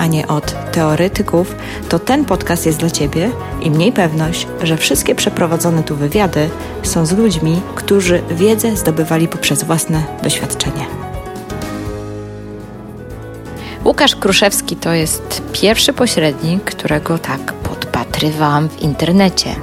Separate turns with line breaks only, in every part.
a nie od teoretyków, to ten podcast jest dla Ciebie i mniej pewność, że wszystkie przeprowadzone tu wywiady są z ludźmi, którzy wiedzę zdobywali poprzez własne doświadczenie. Łukasz Kruszewski to jest pierwszy pośrednik, którego tak w internecie.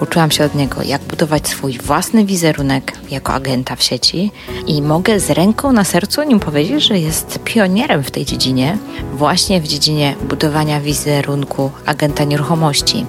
Uczyłam się od niego, jak budować swój własny wizerunek jako agenta w sieci i mogę z ręką na sercu nim powiedzieć, że jest pionierem w tej dziedzinie, właśnie w dziedzinie budowania wizerunku agenta nieruchomości.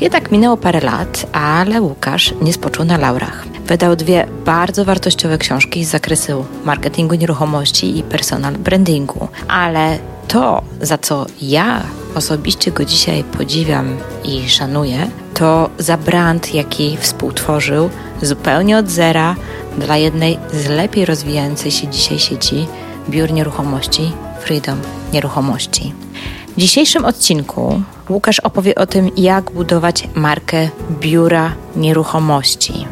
Jednak minęło parę lat, ale Łukasz nie spoczął na laurach. Wydał dwie bardzo wartościowe książki z zakresu marketingu nieruchomości i personal brandingu, ale to, za co ja osobiście go dzisiaj podziwiam i szanuję, to za brand, jaki współtworzył zupełnie od zera dla jednej z lepiej rozwijającej się dzisiaj sieci biur nieruchomości Freedom Nieruchomości. W dzisiejszym odcinku Łukasz opowie o tym, jak budować markę biura nieruchomości.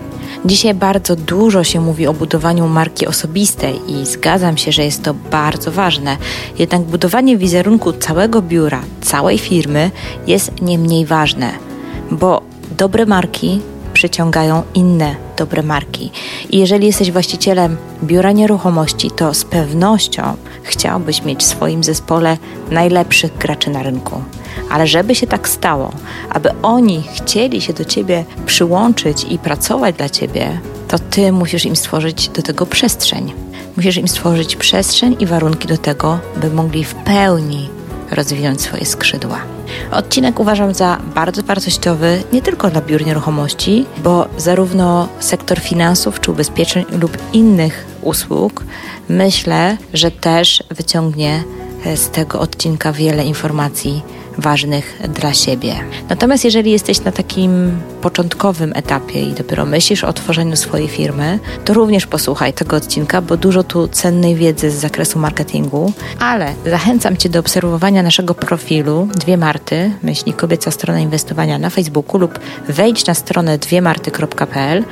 Dzisiaj bardzo dużo się mówi o budowaniu marki osobistej i zgadzam się, że jest to bardzo ważne. Jednak budowanie wizerunku całego biura, całej firmy jest nie mniej ważne, bo dobre marki przyciągają inne dobre marki. I jeżeli jesteś właścicielem biura nieruchomości, to z pewnością chciałbyś mieć w swoim zespole najlepszych graczy na rynku. Ale żeby się tak stało, aby oni chcieli się do ciebie przyłączyć i pracować dla ciebie, to ty musisz im stworzyć do tego przestrzeń. Musisz im stworzyć przestrzeń i warunki do tego, by mogli w pełni rozwinąć swoje skrzydła. Odcinek uważam za bardzo wartościowy nie tylko dla biur nieruchomości, bo zarówno sektor finansów czy ubezpieczeń lub innych usług myślę, że też wyciągnie z tego odcinka wiele informacji ważnych dla siebie. Natomiast jeżeli jesteś na takim początkowym etapie i dopiero myślisz o tworzeniu swojej firmy, to również posłuchaj tego odcinka, bo dużo tu cennej wiedzy z zakresu marketingu, ale zachęcam Cię do obserwowania naszego profilu Dwie Marty, myśli kobieca strona inwestowania na Facebooku lub wejdź na stronę dwiemarty.pl,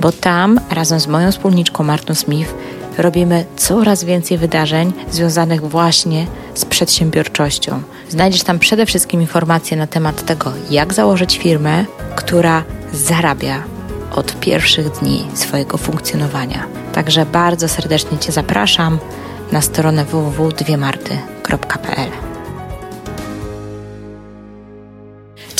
bo tam razem z moją wspólniczką Martą Smith robimy coraz więcej wydarzeń związanych właśnie z przedsiębiorczością. Znajdziesz tam przede wszystkim informacje na temat tego, jak założyć firmę, która zarabia od pierwszych dni swojego funkcjonowania. Także bardzo serdecznie Cię zapraszam na stronę www.dwiemarty.pl.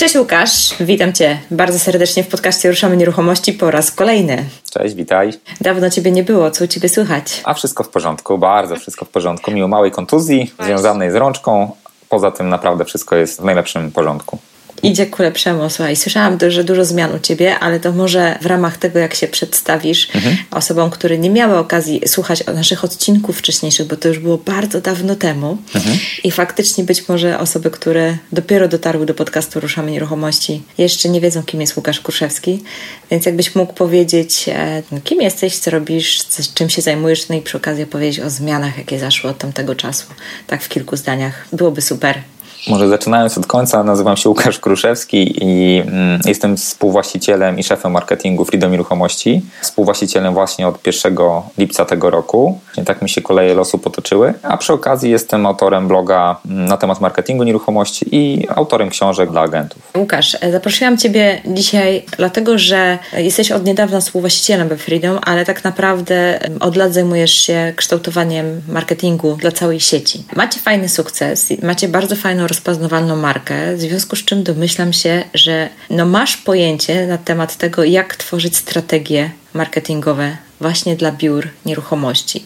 Cześć Łukasz, witam Cię bardzo serdecznie w podcaście Ruszamy Nieruchomości po raz kolejny.
Cześć, witaj.
Dawno Ciebie nie było, co u Ciebie słychać?
A wszystko w porządku, bardzo wszystko w porządku. Mimo małej kontuzji związanej z rączką, poza tym naprawdę wszystko jest w najlepszym porządku
idzie ku lepszemu. Słuchaj, słyszałam, że dużo zmian u Ciebie, ale to może w ramach tego, jak się przedstawisz mhm. osobom, które nie miały okazji słuchać naszych odcinków wcześniejszych, bo to już było bardzo dawno temu mhm. i faktycznie być może osoby, które dopiero dotarły do podcastu Ruszamy Nieruchomości, jeszcze nie wiedzą, kim jest Łukasz Kurszewski, więc jakbyś mógł powiedzieć, e, kim jesteś, co robisz, czym się zajmujesz, no i przy okazji opowiedzieć o zmianach, jakie zaszły od tamtego czasu, tak w kilku zdaniach. Byłoby super.
Może zaczynając od końca, nazywam się Łukasz Kruszewski i mm, jestem współwłaścicielem i szefem marketingu Freedom Nieruchomości. Współwłaścicielem właśnie od 1 lipca tego roku. I tak mi się koleje losu potoczyły. A przy okazji jestem autorem bloga mm, na temat marketingu nieruchomości i autorem książek dla agentów.
Łukasz, zaprosiłam Ciebie dzisiaj dlatego, że jesteś od niedawna współwłaścicielem we Freedom, ale tak naprawdę od lat zajmujesz się kształtowaniem marketingu dla całej sieci. Macie fajny sukces, macie bardzo fajną rozpoznawalną markę, w związku z czym domyślam się, że no masz pojęcie na temat tego, jak tworzyć strategie marketingowe właśnie dla biur nieruchomości.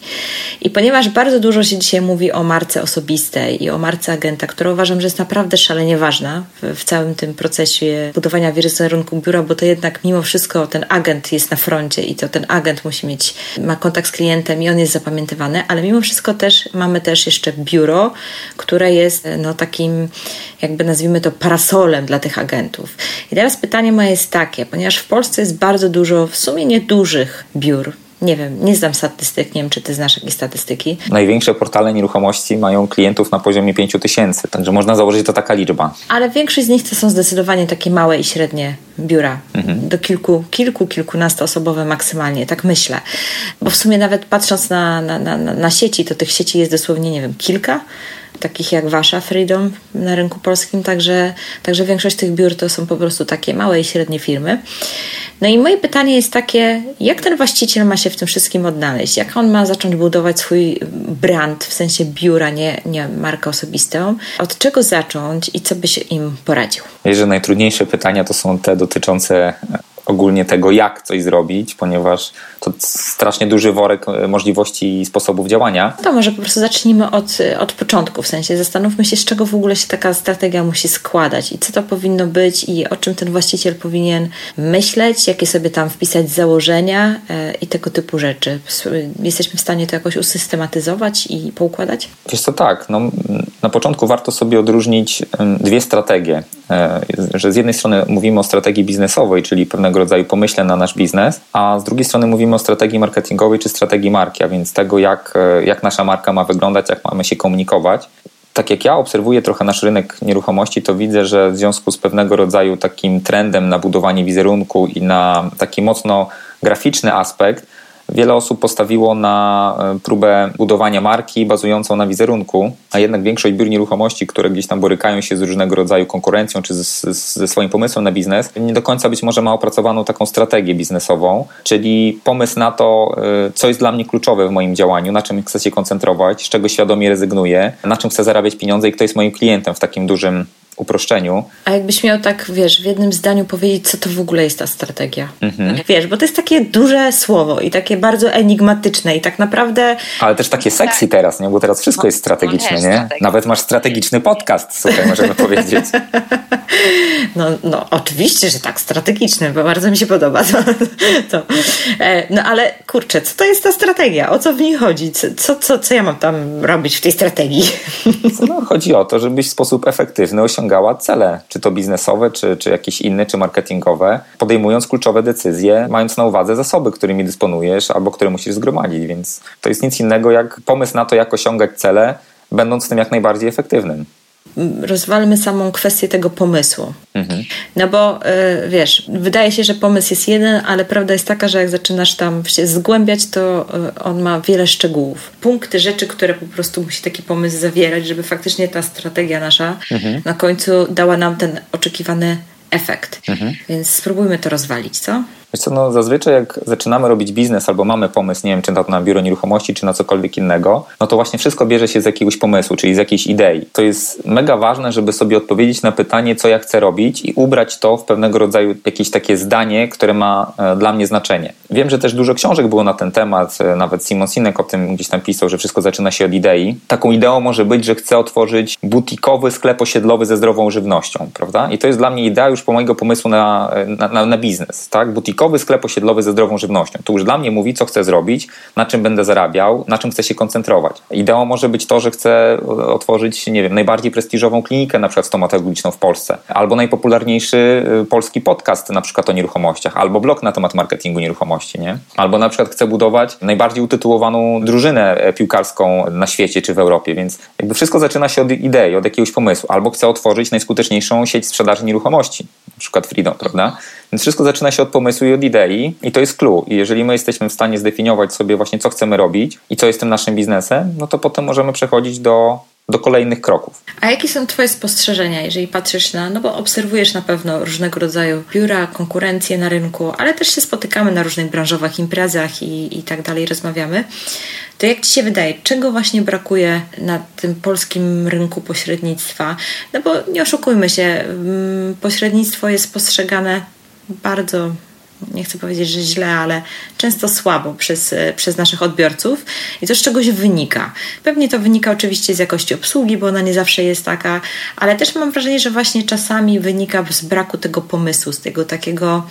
I ponieważ bardzo dużo się dzisiaj mówi o marce osobistej i o marce agenta, która uważam, że jest naprawdę szalenie ważna w, w całym tym procesie budowania wizerunku biura, bo to jednak mimo wszystko ten agent jest na froncie i to ten agent musi mieć, ma kontakt z klientem i on jest zapamiętywany, ale mimo wszystko też mamy też jeszcze biuro, które jest no takim jakby nazwijmy to parasolem dla tych agentów. I teraz pytanie moje jest takie, ponieważ w Polsce jest bardzo dużo w sumie niedużych biur, nie wiem, nie znam statystyk, nie wiem, czy ty znasz jakieś statystyki.
Największe portale nieruchomości mają klientów na poziomie 5 tysięcy, także można założyć, że to taka liczba.
Ale większość z nich to są zdecydowanie takie małe i średnie biura, mhm. do kilku, kilku, kilkunastu osobowe maksymalnie, tak myślę. Bo w sumie nawet patrząc na, na, na, na sieci, to tych sieci jest dosłownie, nie wiem, kilka takich jak wasza Freedom na rynku polskim, także, także większość tych biur to są po prostu takie małe i średnie firmy. No i moje pytanie jest takie, jak ten właściciel ma się w tym wszystkim odnaleźć? Jak on ma zacząć budować swój brand, w sensie biura, nie, nie markę osobistą? Od czego zacząć i co byś im poradził?
Że najtrudniejsze pytania to są te dotyczące ogólnie tego, jak coś zrobić, ponieważ to strasznie duży worek e, możliwości i sposobów działania.
To może po prostu zacznijmy od, od początku, w sensie zastanówmy się, z czego w ogóle się taka strategia musi składać i co to powinno być i o czym ten właściciel powinien myśleć, jakie sobie tam wpisać założenia e, i tego typu rzeczy. Jesteśmy w stanie to jakoś usystematyzować i poukładać?
Wiesz co, tak. No, na początku warto sobie odróżnić dwie strategie. E, że z jednej strony mówimy o strategii biznesowej, czyli pewnego rodzaju pomyśle na nasz biznes, a z drugiej strony mówimy o strategii marketingowej czy strategii marki, a więc tego, jak, e, jak nasza marka ma wyglądać, jak mamy się komunikować. Tak jak ja obserwuję trochę nasz rynek nieruchomości, to widzę, że w związku z pewnego rodzaju takim trendem na budowanie wizerunku i na taki mocno graficzny aspekt, Wiele osób postawiło na e, próbę budowania marki bazującą na wizerunku, a jednak większość biur nieruchomości, które gdzieś tam borykają się z różnego rodzaju konkurencją czy ze swoim pomysłem na biznes, nie do końca być może ma opracowaną taką strategię biznesową, czyli pomysł na to, e, co jest dla mnie kluczowe w moim działaniu, na czym chcę się koncentrować, z czego świadomie rezygnuję, na czym chcę zarabiać pieniądze i kto jest moim klientem w takim dużym uproszczeniu.
A jakbyś miał tak, wiesz, w jednym zdaniu powiedzieć, co to w ogóle jest ta strategia? Mhm. Wiesz, bo to jest takie duże słowo i takie bardzo enigmatyczne i tak naprawdę...
Ale też takie sexy tak. teraz, nie? Bo teraz wszystko no, jest strategiczne, no, nie? Nawet masz strategiczny podcast, słuchaj, możemy powiedzieć.
No, no, oczywiście, że tak, strategiczny, bo bardzo mi się podoba to. to. E, no ale kurczę, co to jest ta strategia? O co w niej chodzi? Co, co, co ja mam tam robić w tej strategii?
No, chodzi o to, żebyś w sposób efektywny osiągnął osiągała cele, czy to biznesowe, czy, czy jakieś inne, czy marketingowe, podejmując kluczowe decyzje, mając na uwadze zasoby, którymi dysponujesz albo które musisz zgromadzić. Więc to jest nic innego jak pomysł na to, jak osiągać cele, będąc tym jak najbardziej efektywnym
rozwalmy samą kwestię tego pomysłu. Mhm. No bo y, wiesz, wydaje się, że pomysł jest jeden, ale prawda jest taka, że jak zaczynasz tam się zgłębiać, to y, on ma wiele szczegółów. Punkty, rzeczy, które po prostu musi taki pomysł zawierać, żeby faktycznie ta strategia nasza mhm. na końcu dała nam ten oczekiwany efekt. Mhm. Więc spróbujmy to rozwalić, co?
Wiesz co, no zazwyczaj jak zaczynamy robić biznes albo mamy pomysł, nie wiem, czy to na biuro nieruchomości, czy na cokolwiek innego, no to właśnie wszystko bierze się z jakiegoś pomysłu, czyli z jakiejś idei. To jest mega ważne, żeby sobie odpowiedzieć na pytanie, co ja chcę robić i ubrać to w pewnego rodzaju jakieś takie zdanie, które ma e, dla mnie znaczenie. Wiem, że też dużo książek było na ten temat, e, nawet Simon Sinek o tym gdzieś tam pisał, że wszystko zaczyna się od idei. Taką ideą może być, że chcę otworzyć butikowy sklep osiedlowy ze zdrową żywnością, prawda? I to jest dla mnie idea już po mojego pomysłu na, e, na, na, na biznes, tak? Butikowy butikowy sklep osiedlowy ze zdrową żywnością. To już dla mnie mówi, co chcę zrobić, na czym będę zarabiał, na czym chcę się koncentrować. Ideą może być to, że chcę otworzyć, nie wiem, najbardziej prestiżową klinikę, na przykład stomatologiczną w Polsce, albo najpopularniejszy y, polski podcast, na przykład o nieruchomościach, albo blog na temat marketingu nieruchomości, nie? Albo na przykład chcę budować najbardziej utytułowaną drużynę e, piłkarską na świecie czy w Europie, więc jakby wszystko zaczyna się od idei, od jakiegoś pomysłu. Albo chcę otworzyć najskuteczniejszą sieć sprzedaży nieruchomości, na przykład Freedom, prawda? Więc wszystko zaczyna się od pomysłu i od idei i to jest clue. Jeżeli my jesteśmy w stanie zdefiniować sobie właśnie, co chcemy robić i co jest tym naszym biznesem, no to potem możemy przechodzić do do kolejnych kroków.
A jakie są Twoje spostrzeżenia, jeżeli patrzysz na, no bo obserwujesz na pewno różnego rodzaju biura, konkurencję na rynku, ale też się spotykamy na różnych branżowych imprezach i, i tak dalej, rozmawiamy. To jak Ci się wydaje, czego właśnie brakuje na tym polskim rynku pośrednictwa? No bo nie oszukujmy się, mm, pośrednictwo jest postrzegane bardzo nie chcę powiedzieć, że źle, ale często słabo przez, przez naszych odbiorców i to z czegoś wynika. Pewnie to wynika oczywiście z jakości obsługi, bo ona nie zawsze jest taka, ale też mam wrażenie, że właśnie czasami wynika z braku tego pomysłu, z tego takiego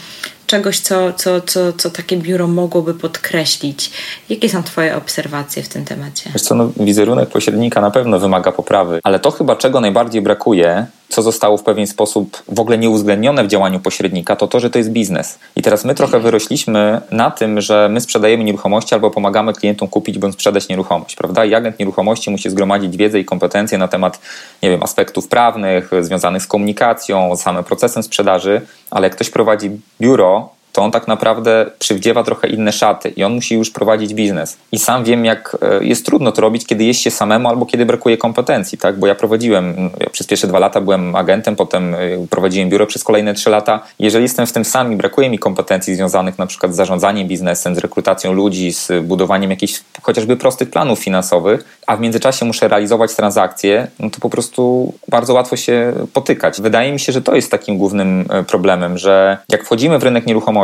czegoś, co, co, co, co takie biuro mogłoby podkreślić. Jakie są Twoje obserwacje w tym temacie?
Wiesz co, no, wizerunek pośrednika na pewno wymaga poprawy, ale to chyba czego najbardziej brakuje, co zostało w pewien sposób w ogóle nieuwzględnione w działaniu pośrednika, to to, że to jest biznes. I teraz my trochę wyrośliśmy na tym, że my sprzedajemy nieruchomości albo pomagamy klientom kupić bądź sprzedać nieruchomość, prawda? I agent nieruchomości musi zgromadzić wiedzę i kompetencje na temat, nie wiem, aspektów prawnych, związanych z komunikacją, samym procesem sprzedaży, ale jak ktoś prowadzi biuro, to on tak naprawdę przywdziewa trochę inne szaty i on musi już prowadzić biznes. I sam wiem, jak e, jest trudno to robić, kiedy jest się samemu albo kiedy brakuje kompetencji, tak? Bo ja prowadziłem, ja przez pierwsze dwa lata byłem agentem, potem e, prowadziłem biuro przez kolejne trzy lata. Jeżeli jestem w tym sam i brakuje mi kompetencji związanych na przykład z zarządzaniem biznesem, z rekrutacją ludzi, z budowaniem jakichś chociażby prostych planów finansowych, a w międzyczasie muszę realizować transakcje, no to po prostu bardzo łatwo się potykać. Wydaje mi się, że to jest takim głównym e, problemem, że jak wchodzimy w rynek nieruchomości,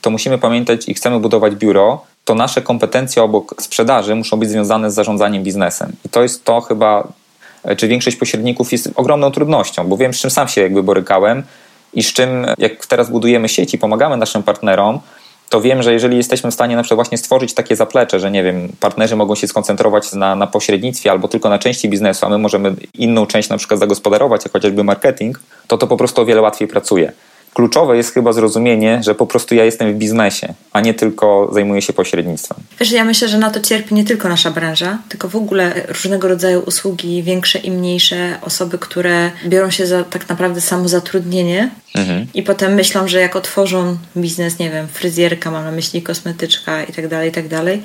to musimy pamiętać i chcemy budować biuro, to nasze kompetencje obok sprzedaży muszą być związane z zarządzaniem biznesem. I to jest to chyba, czy większość pośredników jest ogromną trudnością, bo wiem, z czym sam się jakby borykałem i z czym, jak teraz budujemy sieci, pomagamy naszym partnerom, to wiem, że jeżeli jesteśmy w stanie na przykład właśnie stworzyć takie zaplecze, że nie wiem, partnerzy mogą się skoncentrować na, na pośrednictwie albo tylko na części biznesu, a my możemy inną część na przykład zagospodarować, jak chociażby marketing, to to po prostu o wiele łatwiej pracuje kluczowe jest chyba zrozumienie, że po prostu ja jestem w biznesie, a nie tylko zajmuję się pośrednictwem.
Wiesz, ja myślę, że na to cierpi nie tylko nasza branża, tylko w ogóle różnego rodzaju usługi, większe i mniejsze, osoby, które biorą się za tak naprawdę samozatrudnienie mhm. i potem myślą, że jak otworzą biznes, nie wiem, fryzjerka, mam na myśli kosmetyczka i tak dalej, i tak dalej,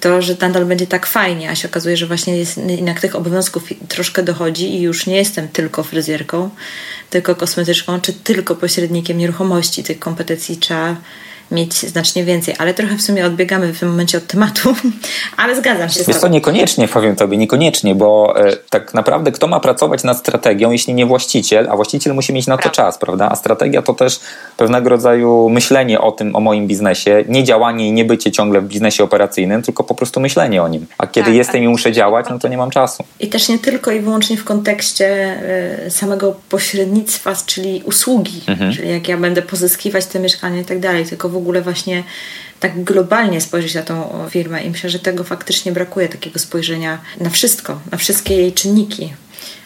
to, że nadal będzie tak fajnie, a się okazuje, że właśnie jest, jednak tych obowiązków troszkę dochodzi i już nie jestem tylko fryzjerką, tylko kosmetyczką, czy tylko pośrednikiem nieruchomości. Tych kompetencji trzeba mieć znacznie więcej, ale trochę w sumie odbiegamy w tym momencie od tematu, ale zgadzam się
Jest to niekoniecznie, powiem Tobie, niekoniecznie, bo e, tak naprawdę kto ma pracować nad strategią, jeśli nie właściciel, a właściciel musi mieć na to czas, prawda? A strategia to też pewnego rodzaju myślenie o tym, o moim biznesie, nie działanie i nie bycie ciągle w biznesie operacyjnym, tylko po prostu myślenie o nim. A kiedy tak, jestem tak. i muszę działać, no to nie mam czasu.
I też nie tylko i wyłącznie w kontekście y, samego pośrednictwa, czyli usługi, mhm. czyli jak ja będę pozyskiwać te mieszkania i tak dalej, tylko w ogóle właśnie tak globalnie spojrzeć na tą firmę i myślę, że tego faktycznie brakuje, takiego spojrzenia na wszystko, na wszystkie jej czynniki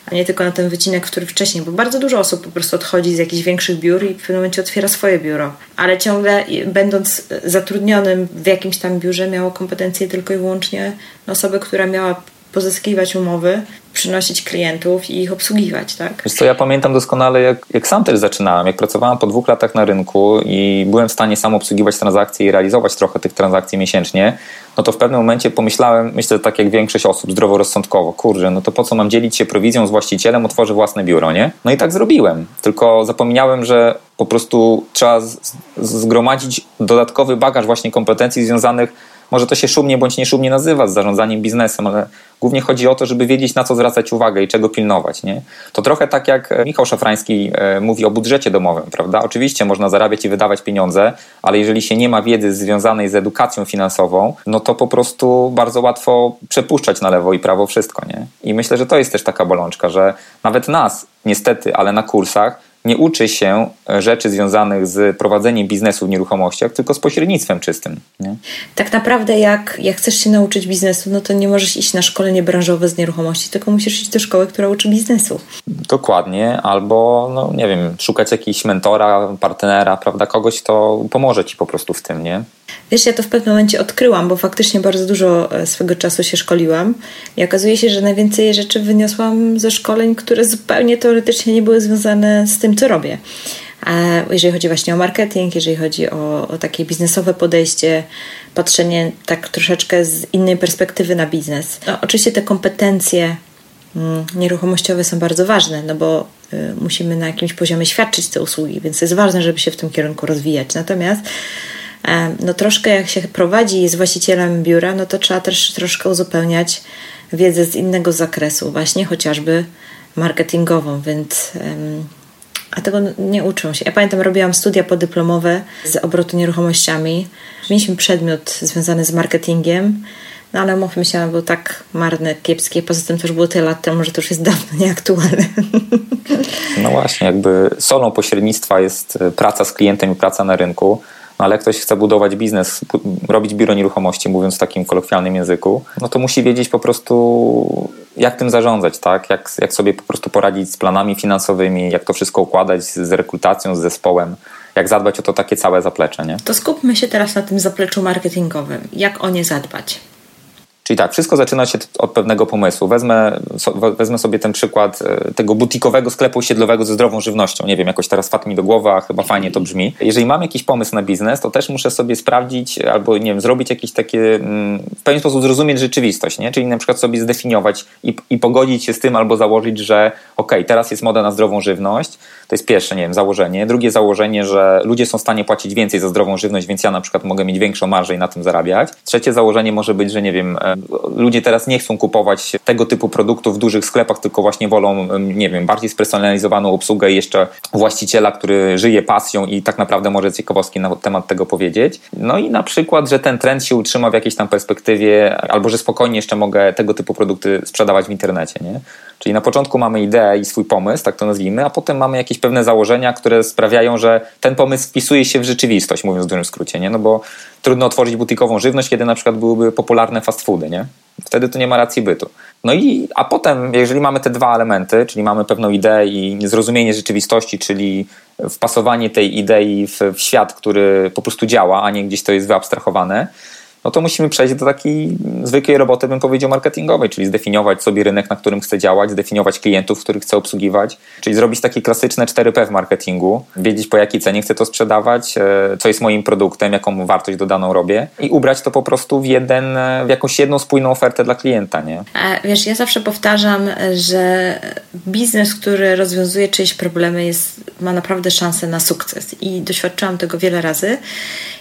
a nie tylko na ten wycinek, który wcześniej, bo bardzo dużo osób po prostu odchodzi z jakichś większych biur i w pewnym momencie otwiera swoje biuro, ale ciągle będąc zatrudnionym w jakimś tam biurze miało kompetencje tylko i wyłącznie osoby, która miała pozyskiwać umowy, przynosić klientów i ich obsługiwać, tak?
Wiesz co, ja pamiętam doskonale, jak, jak sam też zaczynałem, jak pracowałem po dwóch latach na rynku i byłem w stanie sam obsługiwać transakcje i realizować trochę tych transakcji miesięcznie, no to w pewnym momencie pomyślałem, myślę tak jak większość osób, zdroworozsądkowo, kurczę, no to po co mam dzielić się prowizją z właścicielem, otworzę własne biuro, nie? No i tak zrobiłem, tylko zapomniałem, że po prostu trzeba zgromadzić dodatkowy bagaż właśnie kompetencji związanych może to się szumnie bądź nieszumnie nazywa z zarządzaniem biznesem, ale głównie chodzi o to, żeby wiedzieć na co zwracać uwagę i czego pilnować. Nie? To trochę tak jak Michał Szafrański e, mówi o budżecie domowym, prawda? Oczywiście można zarabiać i wydawać pieniądze, ale jeżeli się nie ma wiedzy związanej z edukacją finansową, no to po prostu bardzo łatwo przepuszczać na lewo i prawo wszystko. Nie? I myślę, że to jest też taka bolączka, że nawet nas, niestety, ale na kursach nie uczy się e, rzeczy związanych z prowadzeniem biznesu w nieruchomościach, tylko z pośrednictwem czystym. Nie?
Tak naprawdę, jak, jak chcesz się nauczyć biznesu, no to nie możesz iść na szkolenie branżowe z nieruchomości, tylko musisz iść do szkoły, która uczy biznesu.
Dokładnie, albo, no nie wiem, szukać jakiegoś mentora, partnera, prawda, kogoś, kto pomoże ci po prostu w tym, nie?
Wiesz, ja to w pewnym momencie odkryłam, bo faktycznie bardzo dużo e, swego czasu się szkoliłam i okazuje się, że najwięcej rzeczy wyniosłam ze szkoleń, które zupełnie teoretycznie nie były związane z tym, co robię. Jeżeli chodzi właśnie o marketing, jeżeli chodzi o, o takie biznesowe podejście, patrzenie tak troszeczkę z innej perspektywy na biznes. No, oczywiście te kompetencje mm, nieruchomościowe są bardzo ważne, no bo y, musimy na jakimś poziomie świadczyć te usługi, więc jest ważne, żeby się w tym kierunku rozwijać. Natomiast no troszkę jak się prowadzi jest właścicielem biura, no to trzeba też troszkę uzupełniać wiedzę z innego zakresu, właśnie chociażby marketingową, więc A tego nie uczą się. Ja pamiętam, robiłam studia podyplomowe z obrotu nieruchomościami. Mieliśmy przedmiot związany z marketingiem, no ale mówmy się, był tak marny, kiepski. Poza tym to już było tyle lat temu, że to już jest dawno nieaktualne.
No właśnie, jakby solą pośrednictwa jest e, praca z klientem i praca na rynku. Ale ktoś chce budować biznes, robić biuro nieruchomości, mówiąc w takim kolokwialnym języku, no to musi wiedzieć po prostu, jak tym zarządzać, tak? Jak, jak sobie po prostu poradzić z planami finansowymi, jak to wszystko układać z rekrutacją, z zespołem, jak zadbać o to takie całe zaplecze, nie?
To skupmy się teraz na tym zapleczu marketingowym. Jak o nie zadbać?
Czyli tak, wszystko zaczyna się od pewnego pomysłu. Wezmę, wezmę sobie ten przykład e, tego butikowego sklepu osiedlowego ze zdrową żywnością. Nie wiem, jakoś teraz wpadł mi do głowy, a chyba fajnie to brzmi. Jeżeli mam jakiś pomysł na biznes, to też muszę sobie sprawdzić albo, nie wiem, zrobić jakieś takie, mm, w pewien sposób zrozumieć rzeczywistość, nie? Czyli na przykład sobie zdefiniować i, i pogodzić się z tym albo założyć, że ok, teraz jest moda na zdrową żywność, to jest pierwsze, nie wiem, założenie. Drugie założenie, że ludzie są w stanie płacić więcej za zdrową żywność, więc ja na przykład mogę mieć większą marżę i na tym zarabiać. Trzecie założenie może być, że nie wiem, e, ludzie teraz nie chcą kupować tego typu produktów w dużych sklepach, tylko właśnie wolą, nie wiem, bardziej spersonalizowaną obsługę i jeszcze właściciela, który żyje pasją i tak naprawdę może ciekawostki na temat tego powiedzieć. No i na przykład, że ten trend się utrzyma w jakiejś tam perspektywie, albo że spokojnie jeszcze mogę tego typu produkty sprzedawać w internecie, nie? Czyli na początku mamy ideę i swój pomysł, tak to nazwijmy, a potem mamy jakieś pewne założenia, które sprawiają, że ten pomysł wpisuje się w rzeczywistość, mówiąc w dużym skrócie, nie? No bo trudno otworzyć butikową żywność, kiedy na przykład byłyby popularne fast foody, nie? Wtedy to nie ma racji bytu. No i, a potem, jeżeli mamy te dwa elementy, czyli mamy pewną ideę i zrozumienie rzeczywistości, czyli wpasowanie tej idei w, w świat, który po prostu działa, a nie gdzieś to jest wyabstrahowane, no to musimy przejść do takiej zwykłej roboty, bym powiedział, marketingowej, czyli zdefiniować sobie rynek, na którym chcę działać, zdefiniować klientów, których chcę obsługiwać, czyli zrobić takie klasyczne 4P w marketingu, wiedzieć po jakiej cenie chcę to sprzedawać, e, co jest moim produktem, jaką wartość dodaną robię i ubrać to po prostu w, jeden, w jakąś jedną spójną ofertę dla klienta. Nie?
A wiesz, ja zawsze powtarzam, że biznes, który rozwiązuje czyjeś problemy jest, ma naprawdę szansę na sukces i doświadczyłam tego wiele razy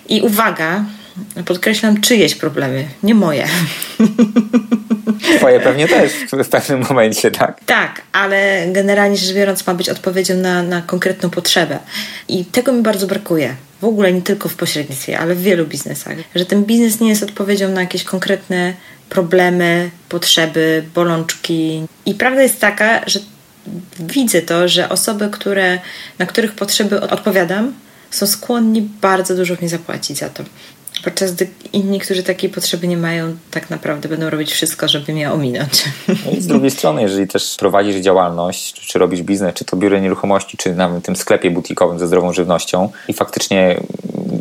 i uwaga, podkreślam czyjeś problemy, nie moje.
Twoje pewnie też w pewnym momencie, tak?
Tak, ale generalnie rzecz biorąc ma być odpowiedzią na, na konkretną potrzebę. I tego mi bardzo brakuje. W ogóle nie tylko w pośrednictwie, ale w wielu biznesach. Że ten biznes nie jest odpowiedzią na jakieś konkretne problemy, potrzeby, bolączki. I prawda jest taka, że widzę to, że osoby, które, na których potrzeby odpowiadam, są skłonni bardzo dużo mi zapłacić za to. Podczas gdy inni, którzy takiej potrzeby nie mają, tak naprawdę będą robić wszystko, żeby mnie ominąć.
No i z drugiej strony, jeżeli też prowadzisz działalność, czy, czy robisz biznes, czy to biuro nieruchomości, czy na tym sklepie butikowym ze zdrową żywnością i faktycznie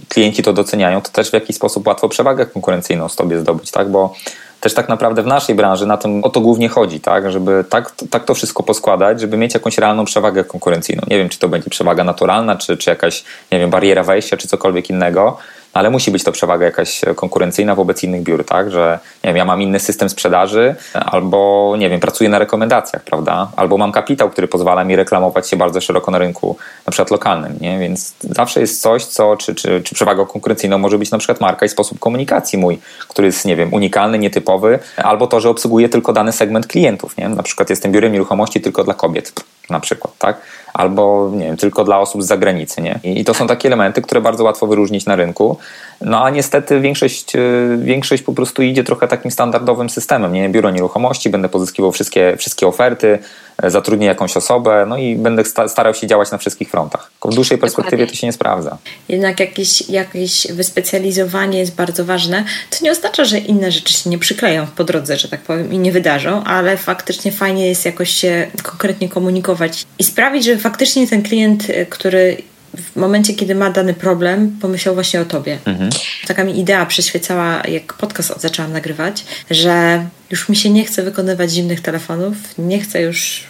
klienci to doceniają, to też w jakiś sposób łatwo przewagę konkurencyjną z tobie zdobyć, tak? Bo też tak naprawdę w naszej branży na tym o to głównie chodzi, tak? Żeby tak, tak to wszystko poskładać, żeby mieć jakąś realną przewagę konkurencyjną. Nie wiem, czy to będzie przewaga naturalna, czy, czy jakaś, nie wiem, bariera wejścia, czy cokolwiek innego, ale musi być to przewaga jakaś konkurencyjna wobec innych biur, tak? Że nie wiem, ja mam inny system sprzedaży, albo nie wiem, pracuję na rekomendacjach, prawda? Albo mam kapitał, który pozwala mi reklamować się bardzo szeroko na rynku, na przykład lokalnym, nie? Więc zawsze jest coś, co, czy, czy, czy przewagą konkurencyjną może być na przykład marka i sposób komunikacji mój, który jest, nie wiem, unikalny, nietypowy, albo to, że obsługuję tylko dany segment klientów, nie? Na przykład jestem biurem nieruchomości tylko dla kobiet, na przykład, tak? albo nie wiem, tylko dla osób z zagranicy. Nie? I to są takie elementy, które bardzo łatwo wyróżnić na rynku. No a niestety większość, e, większość po prostu idzie trochę takim standardowym systemem. Nie? Biuro nieruchomości, będę pozyskiwał wszystkie, wszystkie oferty, e, zatrudnię jakąś osobę, no i będę starał się działać na wszystkich frontach. W dłuższej perspektywie to się nie sprawdza.
Jednak jakieś, jakieś wyspecjalizowanie jest bardzo ważne. To nie oznacza, że inne rzeczy się nie przykleją po drodze, że tak powiem, i nie wydarzą, ale faktycznie fajnie jest jakoś się konkretnie komunikować i sprawić, że faktycznie ten klient, e, który w momencie, kiedy ma dany problem, pomyślał właśnie o tobie. Mhm. Taka mi idea przyświecała, jak podcast zaczęłam nagrywać, że już mi się nie chce wykonywać zimnych telefonów, nie chcę już,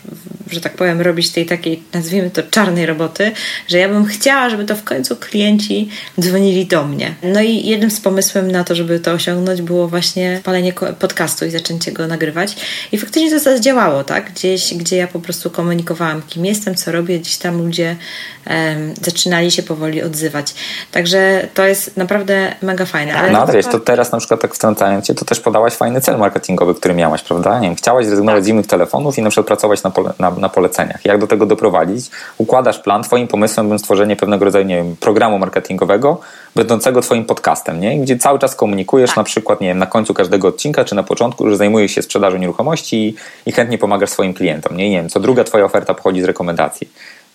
że tak powiem, robić tej takiej, nazwijmy to, czarnej roboty, że ja bym chciała, żeby to w końcu klienci dzwonili do mnie. No i jednym z pomysłem na to, żeby to osiągnąć, było właśnie palenie podcastu i zaczęcie go nagrywać. I faktycznie to zadziałało, tak? Gdzieś, gdzie ja po prostu komunikowałam, kim jestem, co robię, gdzieś tam ludzie um, zaczynali się powoli odzywać. Także to jest naprawdę mega fajne.
Ale no ale wiesz, to teraz na przykład tak wtrącając cię, to też podałaś fajny cel marketingowy który miałaś, prawda? Nie wiem, chciałaś zrezygnować tak. z innych telefonów i na przykład pracować na, pole, na, na poleceniach. Jak do tego doprowadzić? Układasz plan, twoim pomysłem będzie stworzenie pewnego rodzaju nie wiem, programu marketingowego, będącego twoim podcastem, nie? gdzie cały czas komunikujesz tak. na przykład nie wiem, na końcu każdego odcinka, czy na początku, że zajmujesz się sprzedażą nieruchomości i, i chętnie pomagasz swoim klientom. Nie? I nie wiem, co druga twoja oferta pochodzi z rekomendacji.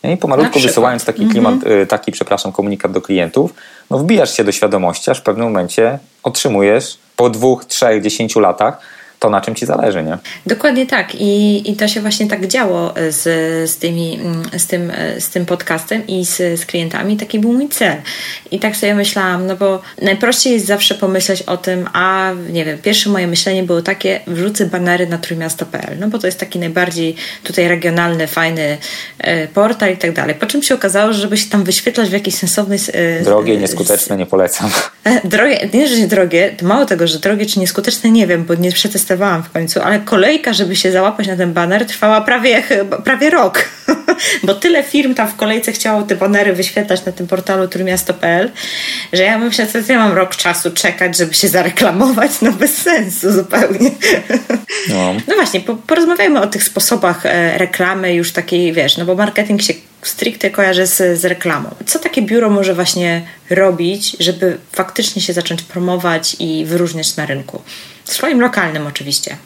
I pomalutku wysyłając taki mhm. klimat, mm-hmm. taki, przepraszam, komunikat do klientów, no wbijasz się do świadomości, aż w pewnym momencie otrzymujesz po dwóch, trzech, dziesięciu latach to, na czym ci zależy, nie?
Dokładnie tak. I, i to się właśnie tak działo z, z, tymi, z, tym, z tym podcastem i z, z klientami. Taki był mój cel. I tak sobie myślałam, no bo najprościej jest zawsze pomyśleć o tym, a nie wiem, pierwsze moje myślenie było takie, wrzucę banery na trójmiasto.pl, no bo to jest taki najbardziej tutaj regionalny, fajny e, portal i tak dalej. Po czym się okazało, że żeby się tam wyświetlać w jakiejś sensownej...
E, drogie, nieskuteczne, nie polecam.
E, drogie, nie, że drogie, to mało tego, że drogie czy nieskuteczne, nie wiem, bo nie przetestowałam przetestowałam w końcu, ale kolejka, żeby się załapać na ten baner, trwała prawie, prawie rok. Bo tyle firm tam w kolejce chciało te banery wyświetlać na tym portalu trójmiasto.pl, że ja myślę, że ja mam rok czasu czekać, żeby się zareklamować, no bez sensu zupełnie. No, no właśnie, porozmawiajmy o tych sposobach e, reklamy już takiej, wiesz, no bo marketing się stricte kojarzy z, z reklamą. Co takie biuro może właśnie robić, żeby faktycznie się zacząć promować i wyróżniać na rynku? Swoim lokalnym oczywiście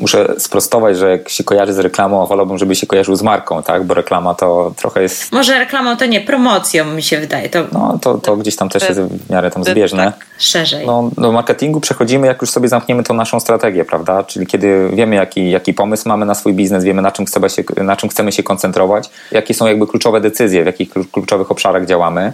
muszę sprostować, że jak się kojarzy z reklamą, wolałbym, żeby się kojarzył z marką, tak? Bo reklama to trochę jest...
Może reklamą to nie, promocją mi się wydaje. To...
No, to, to gdzieś tam też jest w miarę tam zbieżne. Tak,
szerzej.
No, do marketingu przechodzimy, jak już sobie zamkniemy tą naszą strategię, prawda? Czyli kiedy wiemy, jaki, jaki pomysł mamy na swój biznes, wiemy, na czym, chcemy się, na czym chcemy się koncentrować, jakie są jakby kluczowe decyzje, w jakich kluczowych obszarach działamy,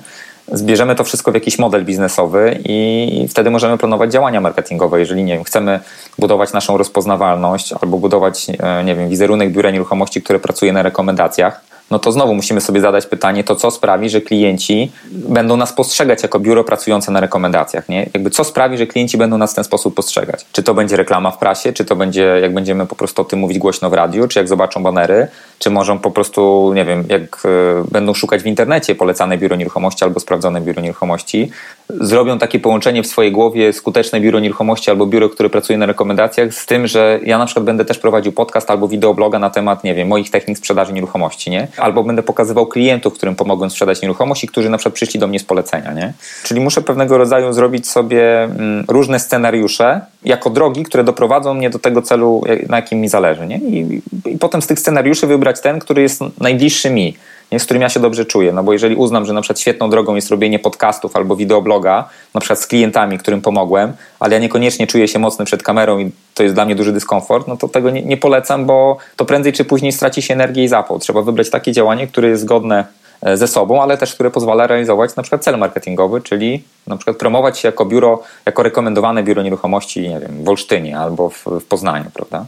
zbierzemy to wszystko w jakiś model biznesowy i wtedy możemy planować działania marketingowe. Jeżeli nie wiem, chcemy budować naszą rozpoznawalność albo budować, e, nie wiem, wizerunek biura nieruchomości, które pracuje na rekomendacjach, no to znowu musimy sobie zadać pytanie, to co sprawi, że klienci będą nas postrzegać jako biuro pracujące na rekomendacjach, nie? Jakby co sprawi, że klienci będą nas w ten sposób postrzegać? Czy to będzie reklama w prasie, czy to będzie, jak będziemy po prostu o tym mówić głośno w radiu, czy jak zobaczą banery, czy może po prostu, nie wiem, jak e, będą szukać w internecie polecane biuro nieruchomości albo sprawdzone biuro nieruchomości, zrobią takie połączenie w swojej głowie skuteczne biuro nieruchomości albo biuro, które pracuje na rekomendacjach z tym, że ja na przykład będę też prowadził podcast albo wideobloga na temat, nie wiem, moich technik sprzedaży nieruchomości, nie? Albo będę pokazywał klientów, którym pomogłem sprzedać nieruchomość i którzy na przykład przyszli do mnie z polecenia, nie? Czyli muszę pewnego rodzaju zrobić sobie mm, różne scenariusze jako drogi, które doprowadzą mnie do tego celu, na jakim mi zależy, nie? I, i potem z tych scenariuszy wybrać ten, który jest najbliższy mi nie, z którym ja się dobrze czuję. No bo jeżeli uznam, że na przykład świetną drogą jest robienie podcastów albo wideobloga, na przykład z klientami, którym pomogłem, ale ja niekoniecznie czuję się mocny przed kamerą i to jest dla mnie duży dyskomfort, no to tego nie, nie polecam, bo to prędzej czy później straci się energię i zapał. Trzeba wybrać takie działanie, które jest zgodne e, ze sobą, ale też które pozwala realizować na przykład cel marketingowy, czyli na przykład promować się jako biuro, jako rekomendowane biuro nieruchomości, nie wiem, w Olsztynie albo w, w Poznaniu, prawda?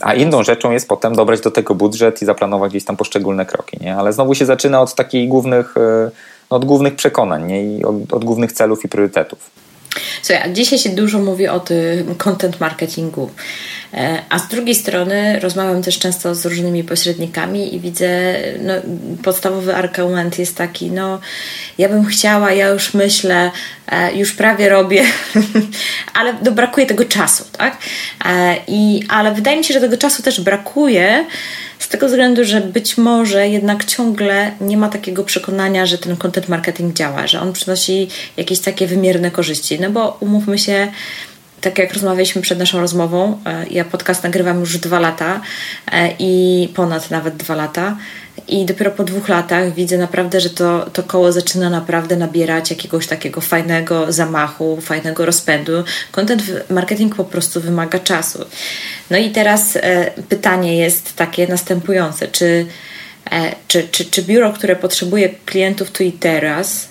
A inną rzeczą jest potem dobrać do tego budżet i zaplanować gdzieś tam poszczególne kroki, nie? Ale znowu się zaczyna od takich głównych, e, od głównych przekonań, nie? I od, od głównych celów i priorytetów.
Słuchaj, dzisiaj się dużo mówi o tym content marketingu, a z drugiej strony rozmawiam też często z różnymi pośrednikami i widzę, no, podstawowy argument jest taki, no ja bym chciała, ja już myślę, e, już prawie robię, ale no, brakuje tego czasu, tak? E, I, ale wydaje mi się, że tego czasu też brakuje, z tego względu, że być może jednak ciągle nie ma takiego przekonania, że ten content marketing działa, że on przynosi jakieś takie wymierne korzyści. No bo umówmy się, tak jak rozmawialiśmy przed naszą rozmową, e, ja podcast nagrywam już dwa lata e, i ponad nawet dwa lata. I dopiero po dwóch latach widzę naprawdę, że to, to koło zaczyna naprawdę nabierać jakiegoś takiego fajnego zamachu, fajnego rozpędu. Content marketing po prostu wymaga czasu. No i teraz e, pytanie jest takie następujące: czy, czy, czy, czy biuro, które potrzebuje klientów tu i teraz,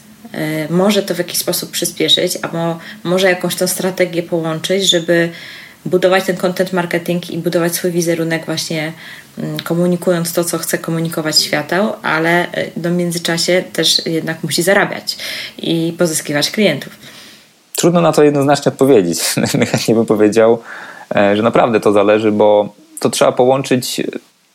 może to w jakiś sposób przyspieszyć, albo może jakąś tą strategię połączyć, żeby budować ten content marketing i budować swój wizerunek właśnie mm, komunikując to, co chce komunikować światu, ale w międzyczasie też jednak musi zarabiać i pozyskiwać klientów.
Trudno na to jednoznacznie odpowiedzieć. Chętnie bym powiedział, E, że naprawdę to zależy, bo to trzeba połączyć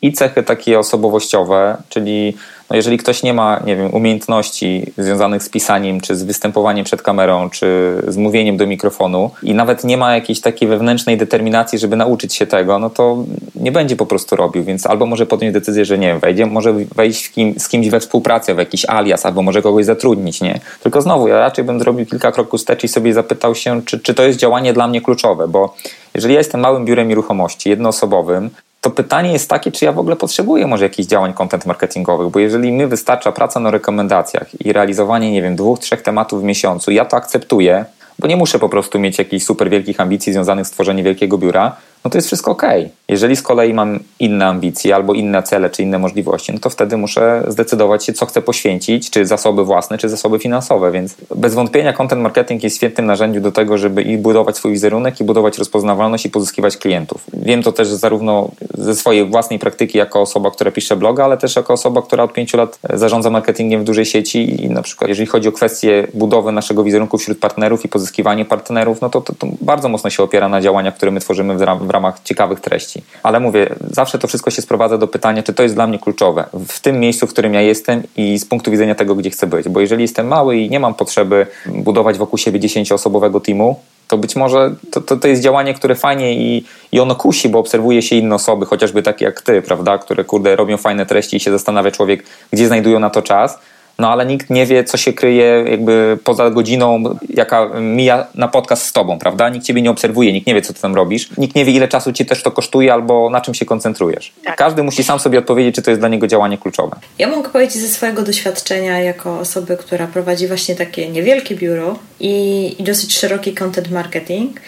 i cechy takie osobowościowe, czyli no jeżeli ktoś nie ma, nie wiem, umiejętności związanych z pisaniem, czy z występowaniem przed kamerą, czy z mówieniem do mikrofonu i nawet nie ma jakiejś takiej wewnętrznej determinacji, żeby nauczyć się tego, no to nie będzie po prostu robił, więc albo może podjąć decyzję, że nie wiem, wejdzie, może wejść kim, z kimś we współpracę, w jakiś alias, albo może kogoś zatrudnić, nie? Tylko znowu, ja raczej bym zrobił kilka kroków wstecz i sobie zapytał się, czy, czy to jest działanie dla mnie kluczowe, bo jeżeli ja jestem małym biurem nieruchomości, jednoosobowym, to pytanie jest takie, czy ja w ogóle potrzebuję może jakichś działań content marketingowych, bo jeżeli mi wystarcza praca na rekomendacjach i realizowanie, nie wiem, dwóch, trzech tematów w miesiącu, ja to akceptuję, bo nie muszę po prostu mieć jakichś super wielkich ambicji związanych z tworzeniem wielkiego biura, no to jest wszystko ok. Jeżeli z kolei mam inne ambicje albo inne cele, czy inne możliwości, no to wtedy muszę zdecydować się, co chcę poświęcić, czy zasoby własne, czy zasoby finansowe, więc bez wątpienia content marketing jest świetnym narzędziem do tego, żeby i budować swój wizerunek, i budować rozpoznawalność, i pozyskiwać klientów. Wiem to też zarówno ze swojej własnej praktyki jako osoba, która pisze bloga, ale też jako osoba, która od pięciu lat zarządza marketingiem w dużej sieci i na przykład jeżeli chodzi o kwestię budowy naszego wizerunku wśród partnerów i pozyskiwanie partnerów, no to, to, to bardzo mocno się opiera na działaniach, które my tworzymy w, ram w ramach ciekawych treści. Ale mówię, zawsze to wszystko się sprowadza do pytania, czy to jest dla mnie kluczowe w tym miejscu, w którym ja jestem i z punktu widzenia tego, gdzie chcę być. Bo jeżeli jestem mały i nie mam potrzeby budować wokół siebie dziesięcioosobowego teamu, to być może to, to, to, jest działanie, które fajnie i, i ono kusi, bo obserwuje się inne osoby, chociażby takie jak ty, prawda, które kurde robią fajne treści i się zastanawia człowiek, gdzie znajdują na to czas no ale nikt nie wie, co się kryje jakby poza godziną, jaka mija na podcast z tobą, prawda? Nikt ciebie nie obserwuje, nikt nie wie, co ty tam robisz, nikt nie wie, ile czasu ci też to kosztuje albo na czym się koncentrujesz. Tak. Każdy musi sam sobie odpowiedzieć, czy to jest dla niego działanie kluczowe.
Ja mogę powiedzieć ze swojego doświadczenia jako osoby, która prowadzi właśnie takie niewielkie biuro i, i dosyć szeroki content marketing,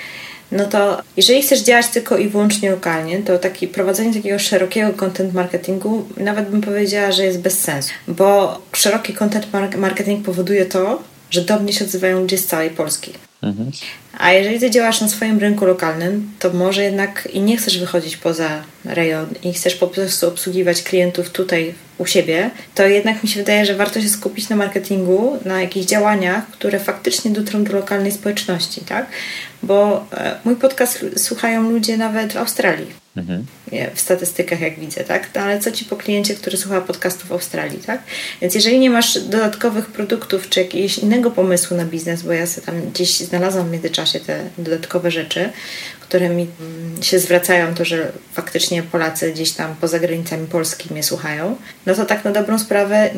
no to jeżeli chcesz działać tylko i wyłącznie lokalnie, to taki, prowadzenie takiego szerokiego content marketingu nawet bym powiedziała, że jest bez sensu, bo szeroki content marketing powoduje to, że do mnie się odzywają ludzie z całej Polski. Mhm. A jeżeli ty działasz na swoim rynku lokalnym, to może jednak i nie chcesz wychodzić poza rejon i chcesz po prostu obsługiwać klientów tutaj u siebie, to jednak mi się wydaje, że warto się skupić na marketingu, na jakichś działaniach, które faktycznie dotrą do lokalnej społeczności, tak? Bo e, mój podcast słuchają ludzie nawet w Australii. Mhm. W statystykach, jak widzę, tak? No, ale co ci po kliencie, który słucha podcastów w Australii, tak? Więc jeżeli nie masz dodatkowych produktów czy jakiegoś innego pomysłu na biznes, bo ja sobie tam gdzieś znalazłam w międzyczasie te dodatkowe rzeczy, które mi mm, się zwracają, to że faktycznie Polacy gdzieś tam poza granicami Polski mnie słuchają, no to tak na dobrą sprawę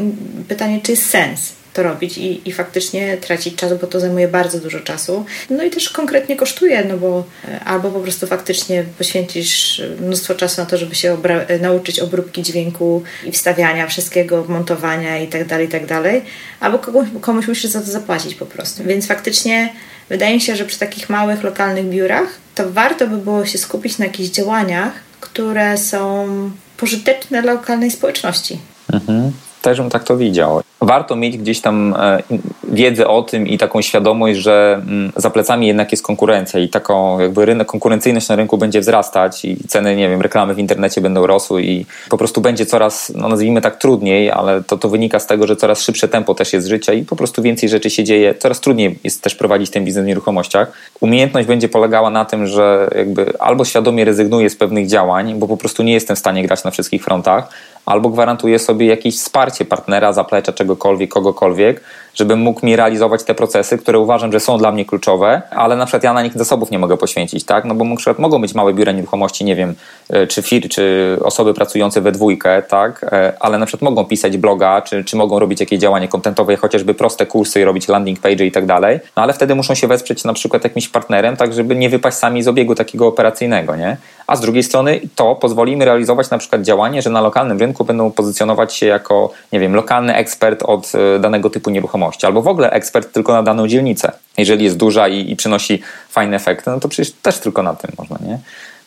pytanie, czy jest sens to robić i, i faktycznie tracić czas, bo to zajmuje bardzo dużo czasu. No i też konkretnie kosztuje, no bo e, albo po prostu faktycznie poświęcisz mnóstwo czasu na to, żeby się obra- nauczyć obróbki dźwięku i wstawiania wszystkiego, montowania i tak dalej, i tak dalej, albo komuś, komuś musisz za to zapłacić po prostu. Więc faktycznie wydaje mi się, że przy takich małych, lokalnych biurach to warto by było się skupić na jakichś działaniach, które są pożyteczne dla lokalnej społeczności.
Mhm. Też bym tak to widział warto mieć gdzieś tam e, wiedzę o tym i taką świadomość, że mm, za plecami jednak jest konkurencja i taką jakby rynek, konkurencyjność na rynku będzie wzrastać i ceny, nie wiem, reklamy w internecie będą rosły i po prostu będzie coraz, no nazwijmy tak, trudniej, ale to, to wynika z tego, że coraz szybsze tempo też jest życia i po prostu więcej rzeczy się dzieje, coraz trudniej jest też prowadzić ten biznes w nieruchomościach. Umiejętność będzie polegała na tym, że jakby albo świadomie rezygnuję z pewnych działań, bo po prostu nie jestem w stanie grać na wszystkich frontach, albo gwarantuję sobie jakieś wsparcie partnera, zaplecza czegokolwiek, kogokolwiek, żebym mógł mi realizować te procesy, które uważam, że są dla mnie kluczowe, ale na przykład ja na nich zasobów nie mogę poświęcić, tak? No bo na przykład mogą być małe biura nieruchomości, nie wiem, e, czy fir, czy osoby pracujące we dwójkę, tak? E, ale na przykład mogą pisać bloga, czy, czy mogą robić jakieś działanie kontentowe, chociażby proste kursy i robić landing page i tak dalej, no ale wtedy muszą się wesprzeć na przykład jakimś partnerem, tak żeby nie wypaść sami z obiegu takiego operacyjnego, nie? A z drugiej strony to pozwoli im realizować na przykład działanie, że na lokalnym rynku będą pozycjonować się jako, nie wiem, lokalny ekspert od e, danego typu nieruchomości, albo w ogóle ekspert tylko na daną dzielnicę. Jeżeli jest duża i, i przynosi fajne efekty, no to przecież też tylko na tym można, nie?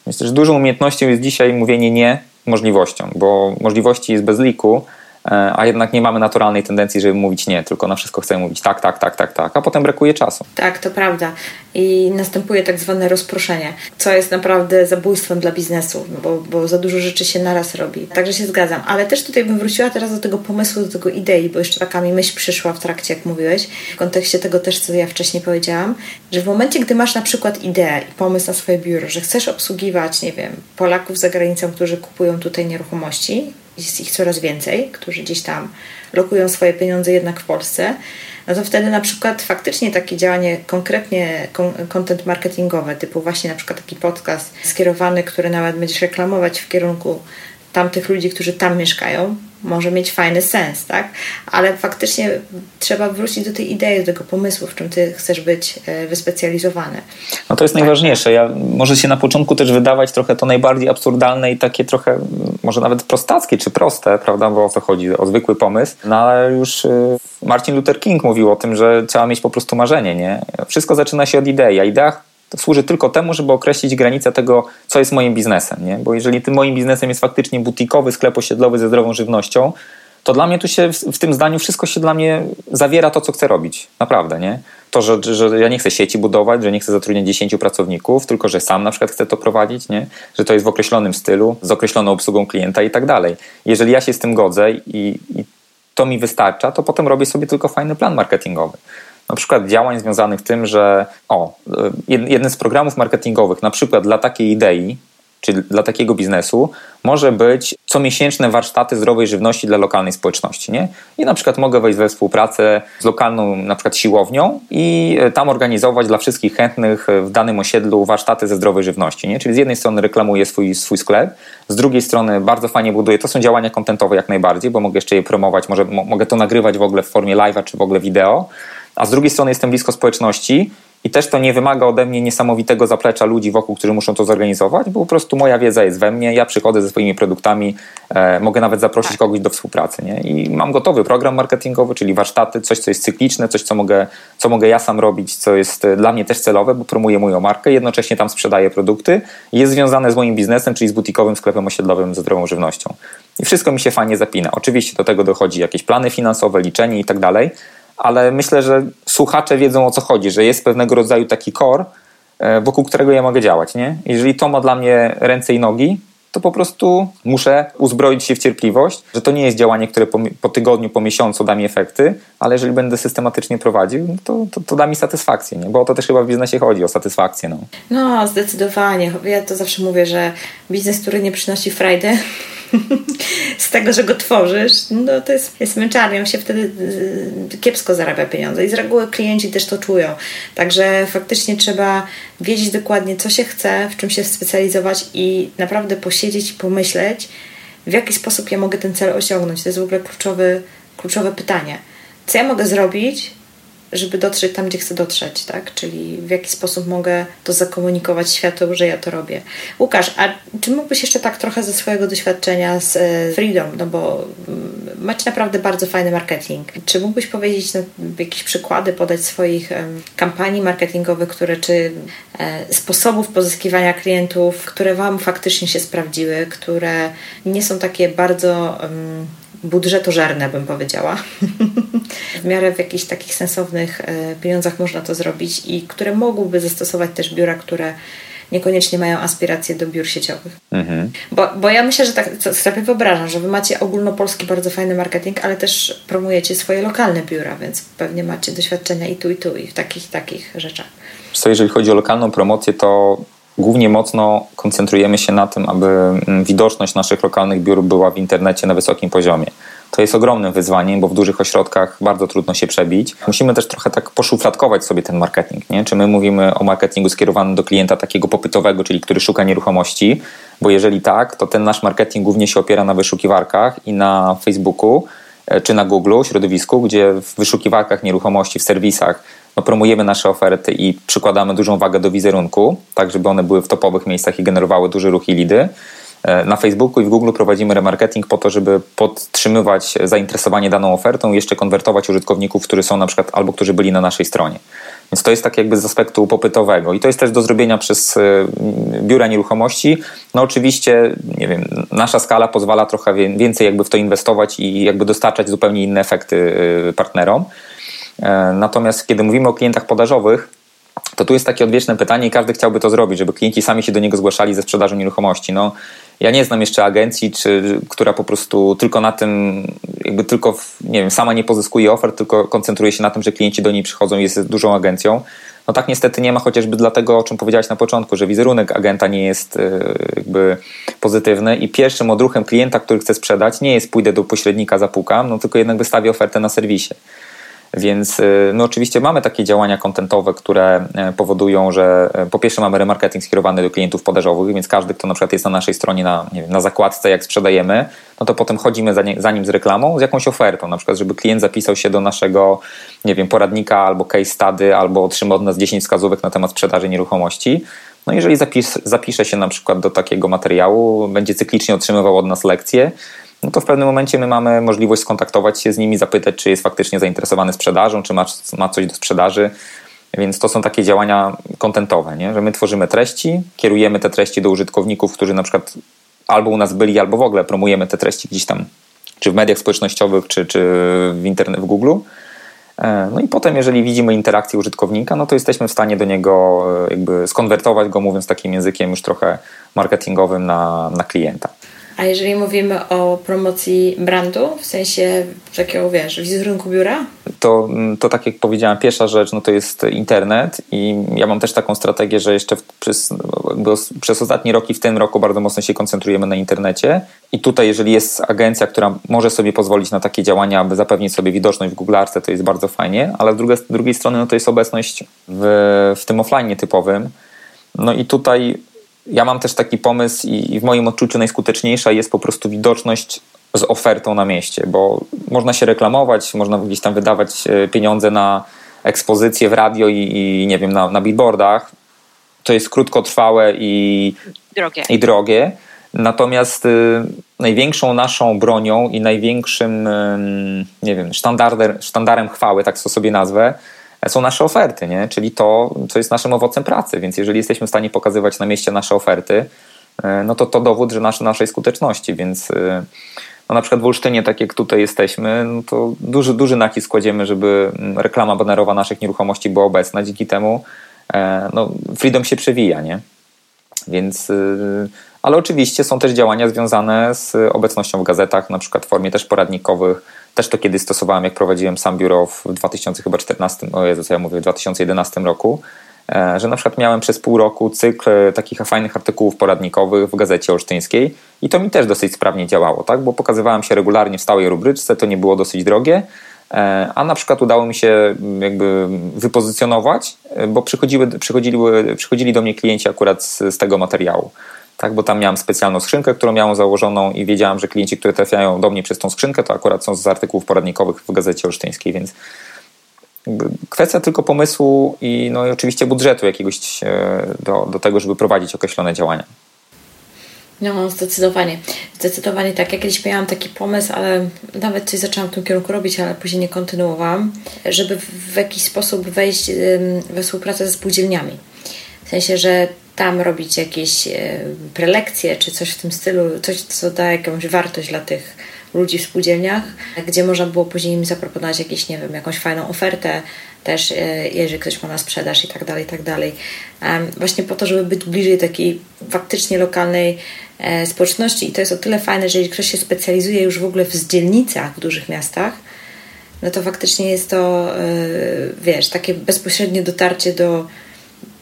Myślę, że dużą umiejętnością jest dzisiaj mówienie nie możliwościom, bo możliwości jest bez liku, a jednak nie mamy naturalnej tendencji, żeby mówić nie, tylko na wszystko chcemy mówić tak, tak, tak, tak, tak, a potem brakuje czasu.
Tak, to prawda. I następuje tak zwane rozproszenie, co jest naprawdę zabójstwem dla biznesu, no bo, bo za dużo rzeczy się naraz robi. Także się zgadzam. Ale też tutaj bym wróciła teraz do tego pomysłu, do tego idei, bo jeszcze taka mi myśl przyszła w trakcie, jak mówiłeś, w kontekście tego też, co ja wcześniej powiedziałam, że w momencie, gdy masz na przykład ideę i pomysł na swoje biuro, że chcesz obsługiwać, nie wiem, Polaków za granicą, którzy kupują tutaj nieruchomości, jest ich coraz więcej, którzy gdzieś tam lokują swoje pieniądze jednak w Polsce, no to wtedy na przykład faktycznie takie działanie konkretnie content marketingowe, typu właśnie na przykład taki podcast skierowany, który nawet będziesz reklamować w kierunku tamtych ludzi, którzy tam mieszkają, może mieć fajny sens, tak? Ale faktycznie trzeba wrócić do tej idei, do tego pomysłu, w czym ty chcesz być e, wyspecjalizowany.
No to jest tak. najważniejsze. Ja, może się na początku też wydawać trochę to najbardziej absurdalne i takie trochę, może nawet prostackie czy proste, prawda? Bo o co chodzi? O zwykły pomysł. No ale już e, Martin Luther King mówił o tym, że trzeba mieć po prostu marzenie, nie? Wszystko zaczyna się od idei, a idea to służy tylko temu, żeby określić granicę tego, co jest moim biznesem. Nie? Bo jeżeli tym moim biznesem jest faktycznie butikowy sklep osiedlowy ze zdrową żywnością, to dla mnie tu się w, tym zdaniu wszystko się dla mnie zawiera to, co chcę robić. Naprawdę, nie? To, że, że ja nie chcę sieci budować, że nie chcę zatrudniać 10 pracowników, tylko że sam na przykład chcę to prowadzić, nie? Że to jest w określonym stylu, z określoną obsługą klienta i tak dalej. Jeżeli ja się z tym godzę i, i to mi wystarcza, to potem robię sobie tylko fajny plan marketingowy na przykład działań związanych z tym, że o, jeden z programów marketingowych, na przykład dla takiej idei, czy dla takiego biznesu, może być comiesięczne warsztaty zdrowej żywności dla lokalnej społeczności. Nie? I na przykład mogę wejść we współpracę z lokalną na przykład siłownią i e, tam organizować dla wszystkich chętnych w danym osiedlu warsztaty ze zdrowej żywności. Nie? Czyli z jednej strony reklamuję swój, swój sklep, z drugiej strony bardzo fajnie buduję. To są działania kontentowe jak najbardziej, bo mogę jeszcze je promować, może, mogę to nagrywać w ogóle w formie live'a czy w ogóle wideo a z drugiej strony jestem blisko społeczności i też to nie wymaga ode mnie niesamowitego zaplecza ludzi wokół, którzy muszą to zorganizować, bo po prostu moja wiedza jest we mnie, ja przychodzę ze swoimi produktami, e, mogę nawet zaprosić tak. kogoś do współpracy. Nie? I mam gotowy program marketingowy, czyli warsztaty, coś, co jest cykliczne, coś, co mogę, co mogę ja sam robić, co jest e, dla mnie też celowe, bo promuję moją markę, jednocześnie tam sprzedaję produkty i jest związane z moim biznesem, czyli z butikowym sklepem osiedlowym ze zdrową żywnością. I wszystko mi się fajnie zapina. Oczywiście do tego dochodzi jakieś plany finansowe, liczenie i tak dalej, ale myślę, że słuchacze wiedzą o co chodzi, że jest pewnego rodzaju taki core, wokół którego ja mogę działać. Nie? Jeżeli to ma dla mnie ręce i nogi, to po prostu muszę uzbroić się w cierpliwość, że to nie jest działanie, które po, po tygodniu, po miesiącu da mi efekty, ale jeżeli będę systematycznie prowadził, to, to, to, da mi satysfakcję, nie? bo o to też chyba w biznesie chodzi, o satysfakcję. No.
no, zdecydowanie. Ja to zawsze mówię, że biznes, który nie przynosi frajdy, z tego, że go tworzysz, no to jest, jest męczarnią, się wtedy y, kiepsko zarabia pieniądze i z reguły klienci też to czują. Także faktycznie trzeba wiedzieć dokładnie, co się chce, w czym się specjalizować i naprawdę posiedzieć i pomyśleć, w jaki sposób ja mogę ten cel osiągnąć. To jest w ogóle kluczowe pytanie. Co ja mogę zrobić, żeby dotrzeć tam, gdzie chcę dotrzeć, tak? Czyli w jaki sposób mogę to zakomunikować światu, że ja to robię. Łukasz, a czy mógłbyś jeszcze tak trochę ze swojego doświadczenia z e, Freedom, no bo mm, macie naprawdę bardzo fajny marketing. Czy mógłbyś powiedzieć no, jakieś przykłady, podać swoich kampanii marketingowych, które czy e, sposobów pozyskiwania klientów, które Wam faktycznie się sprawdziły, które nie są takie bardzo budżetożerne, bym powiedziała. w miarę w jakichś takich sensownych e, pieniądzach można to zrobić i które mogłyby zastosować też biura, które niekoniecznie mają aspiracje do biur sieciowych. Mhm. Bo, bo ja myślę, że tak sobie wyobrażam, że wy macie ogólnopolski bardzo fajny marketing, ale też promujecie swoje lokalne biura, więc pewnie macie doświadczenia i tu, i tu, i w takich, takich rzeczach.
Co jeżeli chodzi o lokalną promocję, to głównie mocno koncentrujemy się na tym, aby mm, widoczność naszych lokalnych biur była w internecie na wysokim poziomie. To jest ogromnym wyzwaniem, bo w dużych ośrodkach bardzo trudno się przebić. Musimy też trochę tak poszufladkować sobie ten marketing. Nie? Czy my mówimy o marketingu skierowanym do klienta takiego popytowego, czyli który szuka nieruchomości, bo jeżeli tak, to ten nasz marketing głównie się opiera na wyszukiwarkach i na Facebooku e, czy na Google, środowisku, gdzie w wyszukiwarkach nieruchomości, w serwisach no, promujemy nasze oferty i przykładamy dużą wagę do wizerunku, tak żeby one były w topowych miejscach i generowały duży ruch i lidy. E, na Facebooku i w Google prowadzimy remarketing po to, żeby podtrzymywać zainteresowanie daną ofertą i jeszcze konwertować użytkowników, którzy są na przykład albo którzy byli na naszej stronie. Więc to jest tak jakby z aspektu popytowego i to jest też do zrobienia przez e, biura nieruchomości. No oczywiście, nie wiem, nasza skala pozwala trochę więcej jakby w to inwestować i jakby dostarczać zupełnie inne efekty e, partnerom. Natomiast kiedy mówimy o klientach podażowych, to tu jest takie odwieczne pytanie i każdy chciałby to zrobić, żeby klienci sami się do niego zgłaszali ze sprzedażą nieruchomości. No, ja nie znam jeszcze agencji, czy, która po prostu tylko na tym, jakby tylko, nie wiem, sama nie pozyskuje ofert, tylko koncentruje się na tym, że klienci do niej przychodzą i jest dużą agencją. No tak niestety nie ma, chociażby dlatego, o czym powiedziałeś na początku, że wizerunek agenta nie jest e, jakby pozytywny i pierwszym odruchem klienta, który chce sprzedać, nie jest pójdę do pośrednika, zapukam, no tylko jednak wystawię ofertę na serwisie. Więc y, my oczywiście mamy takie działania kontentowe, które e, powodują, że e, po pierwsze mamy remarketing skierowany do klientów podażowych, więc każdy, kto na przykład jest na naszej stronie na, wiem, na zakładce, jak sprzedajemy, no to potem chodzimy za, nie, za, nim z reklamą, z jakąś ofertą, na przykład, żeby klient zapisał się do naszego, nie wiem, poradnika albo case study, albo otrzymał od nas 10 wskazówek na temat sprzedaży nieruchomości. No jeżeli zapis, zapisze się na przykład do takiego materiału, będzie cyklicznie otrzymywał od nas lekcje, no to w pewnym momencie my mamy możliwość skontaktować się z nimi, zapytać, czy jest faktycznie zainteresowany sprzedażą, czy ma, ma coś do sprzedaży. Więc to są takie działania kontentowe, nie? że my tworzymy treści, kierujemy te treści do użytkowników, którzy na przykład albo u nas byli, albo w ogóle promujemy te treści gdzieś tam, czy w mediach społecznościowych, czy, czy w internet, w Google. E, no i potem, jeżeli widzimy interakcję użytkownika, no to jesteśmy w stanie do niego e, jakby skonwertować go, mówiąc takim językiem już trochę marketingowym na, na klienta.
A jeżeli mówimy o promocji brandu, w sensie takiego, wiesz, wizerunku biura?
To, to tak jak powiedziałem, pierwsza rzecz no to jest internet i ja mam też taką strategię, że jeszcze przez, przez ostatni rok i w tym roku bardzo mocno się koncentrujemy na internecie i tutaj jeżeli jest agencja, która może sobie pozwolić na takie działania, aby zapewnić sobie widoczność w Google Arts, to jest bardzo fajnie, ale z drugiej, z drugiej strony no to jest obecność w, w tym offline typowym. No i tutaj ja mam też taki pomysł i w moim odczuciu najskuteczniejsza jest po prostu widoczność z ofertą na mieście, bo można się reklamować, można gdzieś tam wydawać e, pieniądze na ekspozycję w radio i, i nie wiem, na, na billboardach. To jest krótkotrwałe i
drogie.
I drogie. Natomiast y, największą naszą bronią i największym, y, nie wiem, sztandarem chwały, tak to sobie nazwę, są nasze oferty, nie? czyli to, co jest naszym owocem pracy. Więc jeżeli jesteśmy w stanie pokazywać na mieście nasze oferty, e, no to to dowód, że nasz, naszej skuteczności. Więc e, no na przykład w Olsztynie, tak jak tutaj jesteśmy, no to duży, duży nacisk kładziemy, żeby mm, reklama banerowa naszych nieruchomości była obecna. Dzięki temu e, no, Freedom się przewija, nie? Więc, ale oczywiście są też działania związane z obecnością w gazetach, na przykład w formie też poradnikowych, też to kiedyś stosowałem, jak prowadziłem sam biuro w 2014, o Jezu, co ja mówię, w 2011 roku, e, że na przykład miałem przez pół roku cykl takich fajnych artykułów poradnikowych w Gazecie Olsztyńskiej i to mi też dosyć sprawnie działało, tak? bo pokazywałem się regularnie w stałej rubryczce, to nie było dosyć drogie, e, a na przykład udało mi się jakby wypozycjonować, e, bo przychodzili, przychodzili do mnie klienci akurat z, z tego materiału tak, bo tam miałem specjalną skrzynkę, którą miałem założoną i wiedziałem, że klienci, którzy trafiają do mnie przez tą skrzynkę, to akurat są z artykułów poradnikowych w Gazecie Olsztyńskiej, więc kwestia tylko pomysłu i, no, i oczywiście budżetu jakiegoś e, do, do tego, żeby prowadzić określone działania.
No, zdecydowanie. Zdecydowanie tak. Ja kiedyś miałam taki pomysł, ale nawet coś zaczęłam w tym kierunku robić, ale później nie kontynuowałam, żeby w jakiś sposób wejść we współpracę ze spółdzielniami. W sensie, że tam robić jakieś e, prelekcje czy coś w tym stylu, coś, co da jakąś wartość dla tych ludzi w spółdzielniach, gdzie można było później im zaproponować jakieś, nie wiem, jakąś fajną ofertę też, e, jeżeli ktoś ma na sprzedaż i tak dalej, i tak dalej. Właśnie po to, żeby być bliżej takiej faktycznie lokalnej e, społeczności i to jest o tyle fajne, że jeżeli ktoś się specjalizuje już w ogóle w dzielnicach w dużych miastach, no to faktycznie jest to, wiesz, takie bezpośrednie dotarcie do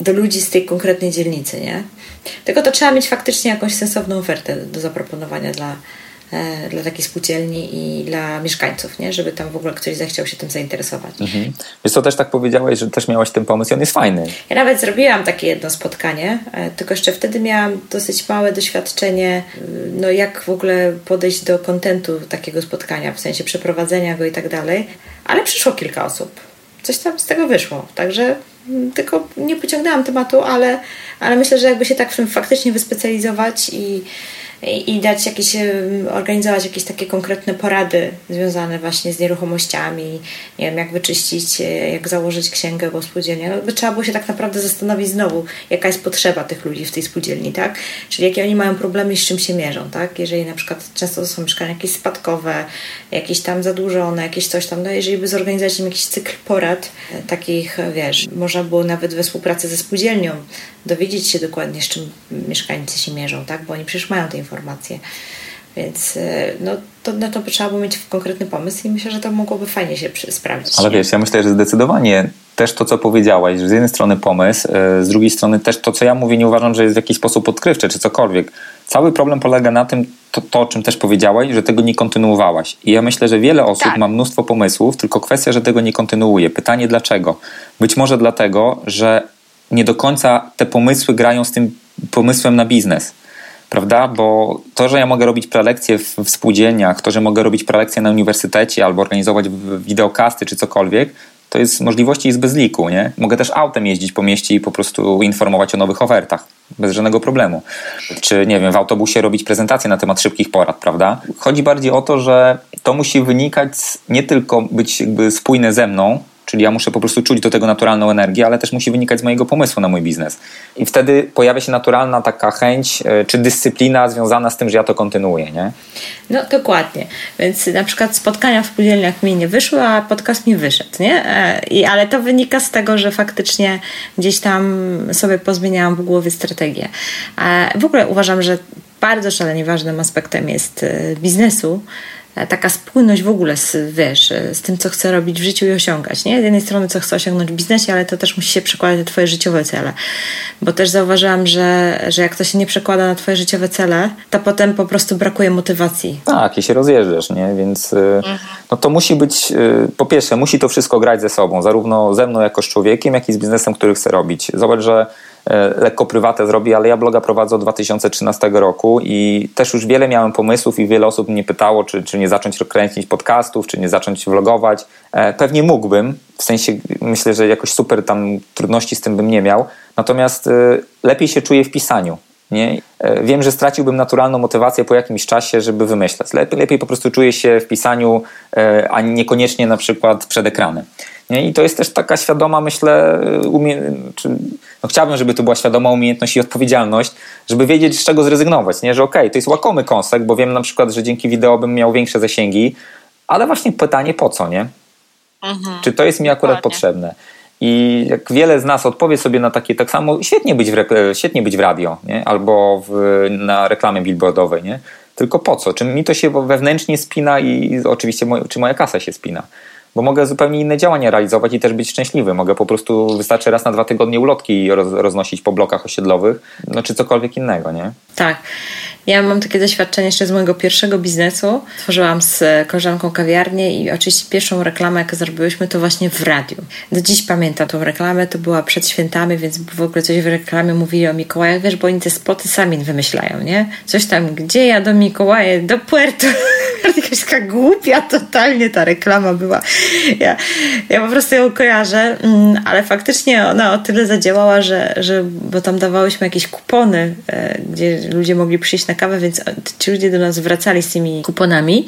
do ludzi z tej konkretnej dzielnicy, nie? Tylko to trzeba mieć faktycznie jakąś sensowną ofertę do zaproponowania dla, e, dla takiej spółdzielni i dla mieszkańców, nie? żeby tam w ogóle ktoś zechciał się tym zainteresować.
Mhm. Wiesz co, też tak powiedziałeś, że też miałaś ten pomysł i on jest fajny.
Ja nawet zrobiłam takie jedno spotkanie, e, tylko jeszcze wtedy miałam dosyć małe doświadczenie, no jak w ogóle podejść do kontentu takiego spotkania, w sensie przeprowadzenia go i tak dalej, ale przyszło kilka osób. Coś tam z tego wyszło, także tylko nie pociągnęłam tematu, ale, ale myślę, że jakby się tak w tym faktycznie wyspecjalizować i, i dać jakieś, organizować jakieś takie konkretne porady związane właśnie z nieruchomościami, nie wiem, jak wyczyścić, e, jak założyć księgę bo spółdzielnia. No, by trzeba było się tak naprawdę zastanowić znowu, jaka jest potrzeba tych ludzi w tej spółdzielni, tak? Czyli jakie oni mają problemy z czym się mierzą, tak? Jeżeli na przykład często to są mieszkania jakieś spadkowe, jakieś tam zadłużone, jakieś coś tam, no jeżeli by zorganizować im jakiś cykl porad, e, takich, wiesz, można było nawet we współpracy ze spółdzielnią dowiedzieć się dokładnie, z czym mieszkańcy się mierzą, tak? Bo oni przecież mają te informacje. Więc e, no, to na to by trzeba było mieć konkretny pomysł i myślę, że to mogłoby fajnie się sprawdzić.
Ale wiesz, ja myślę, że zdecydowanie też to, co powiedziałaś, że z jednej strony pomysł, e, z drugiej strony też to, co ja mówię, nie uważam, że jest w jakiś sposób odkrywcze czy cokolwiek. Cały problem polega na tym, to, to o czym też powiedziałaś, że tego nie kontynuowałaś. I ja myślę, że wiele osób tak. ma mnóstwo pomysłów, tylko kwestia, że tego nie kontynuuje. Pytanie dlaczego? Być może dlatego, że nie do końca te pomysły grają z tym pomysłem na biznes prawda? Bo to, że ja mogę robić prelekcje w, w spółdzielniach, to, że mogę robić prelekcje na uniwersytecie albo organizować wideokasty czy cokolwiek, to jest możliwości jest bez liku, nie? Mogę też autem jeździć po mieście i po prostu informować o nowych ofertach. Bez żadnego problemu. Czy, nie wiem, w autobusie robić prezentacje na temat szybkich porad, prawda? Chodzi bardziej o to, że to musi wynikać, nie tylko być jakby spójne ze mną, Czyli ja muszę po prostu czuć do tego naturalną energię, ale też musi wynikać z mojego pomysłu na mój biznes. I wtedy pojawia się naturalna taka chęć e, czy dyscyplina związana z tym, że ja to kontynuuję, nie?
No dokładnie. Więc na przykład spotkania w spółdzielniach mi nie wyszły, a podcast mi wyszedł, nie? E, I, ale to wynika z tego, że faktycznie gdzieś tam sobie pozmieniałam w głowie strategię. E, w ogóle uważam, że bardzo szalenie ważnym aspektem jest biznesu, taka spójność w ogóle z, wiesz, z tym, co chcę robić w życiu i osiągać. Nie? Z jednej strony, co chcę osiągnąć w biznesie, ale to też musi się przekładać na Twoje życiowe cele. Bo też zauważyłam, że, że jak to się nie przekłada na Twoje życiowe cele, to potem po prostu brakuje motywacji.
Tak, i się rozjeżdżasz, nie? Więc y, mhm. no to musi być, po pierwsze, musi to wszystko grać ze sobą, zarówno ze mną jako z człowiekiem, jak i z biznesem, który chcę robić. Zobacz, że E, lekko prywatę zrobi, ale ja bloga prowadzę od 2013 roku i też już wiele miałem pomysłów i wiele osób mnie pytało, czy, czy nie zacząć kręcić podcastów, czy nie zacząć vlogować. E, pewnie mógłbym, w sensie myślę, że jakoś super tam trudności z tym bym nie miał, natomiast e, lepiej się czuję w pisaniu. Nie? Wiem, że straciłbym naturalną motywację po jakimś czasie, żeby wymyślać. Lepiej, lepiej po prostu czuję się w pisaniu, a niekoniecznie na przykład przed ekranem. Nie? I to jest też taka świadoma, myślę, umie... czy... no chciałbym, żeby to była świadoma umiejętność i odpowiedzialność, żeby wiedzieć, z czego zrezygnować. Nie? Że okej, okay, to jest łakomy kąsek, bo wiem na przykład, że dzięki wideo bym miał większe zasięgi, ale właśnie pytanie po co, nie? Mhm, czy to jest mi akurat dokładnie. potrzebne? I jak wiele z nas odpowie sobie na takie, tak samo świetnie być w, świetnie być w radio, nie? albo w, na reklamie billboardowej, nie? tylko po co? Czy mi to się wewnętrznie spina i oczywiście czy moja kasa się spina? Bo mogę zupełnie inne działania realizować i też być szczęśliwy. Mogę po prostu, wystarczy raz na dwa tygodnie ulotki roz, roznosić po blokach osiedlowych, no czy cokolwiek innego, nie?
Tak. Ja mam takie doświadczenie jeszcze z mojego pierwszego biznesu. Tworzyłam z koleżanką kawiarnię i oczywiście pierwszą reklamę, jaką zrobiłyśmy, to właśnie w radiu. Do dziś pamiętam tą reklamę, to była przed świętami, więc w ogóle coś w reklamie mówili o Mikołajach, wiesz, bo oni te spoty sami wymyślają, nie? Coś tam, gdzie ja do Mikołaja, do Puerto. Jakaś taka głupia totalnie ta reklama była. Ja, ja po prostu ją kojarzę, mm, ale faktycznie ona o tyle zadziałała, że, że bo tam dawałyśmy jakieś kupony, e, gdzie ludzie mogli przyjść na więc ci ludzie do nas wracali z tymi kuponami,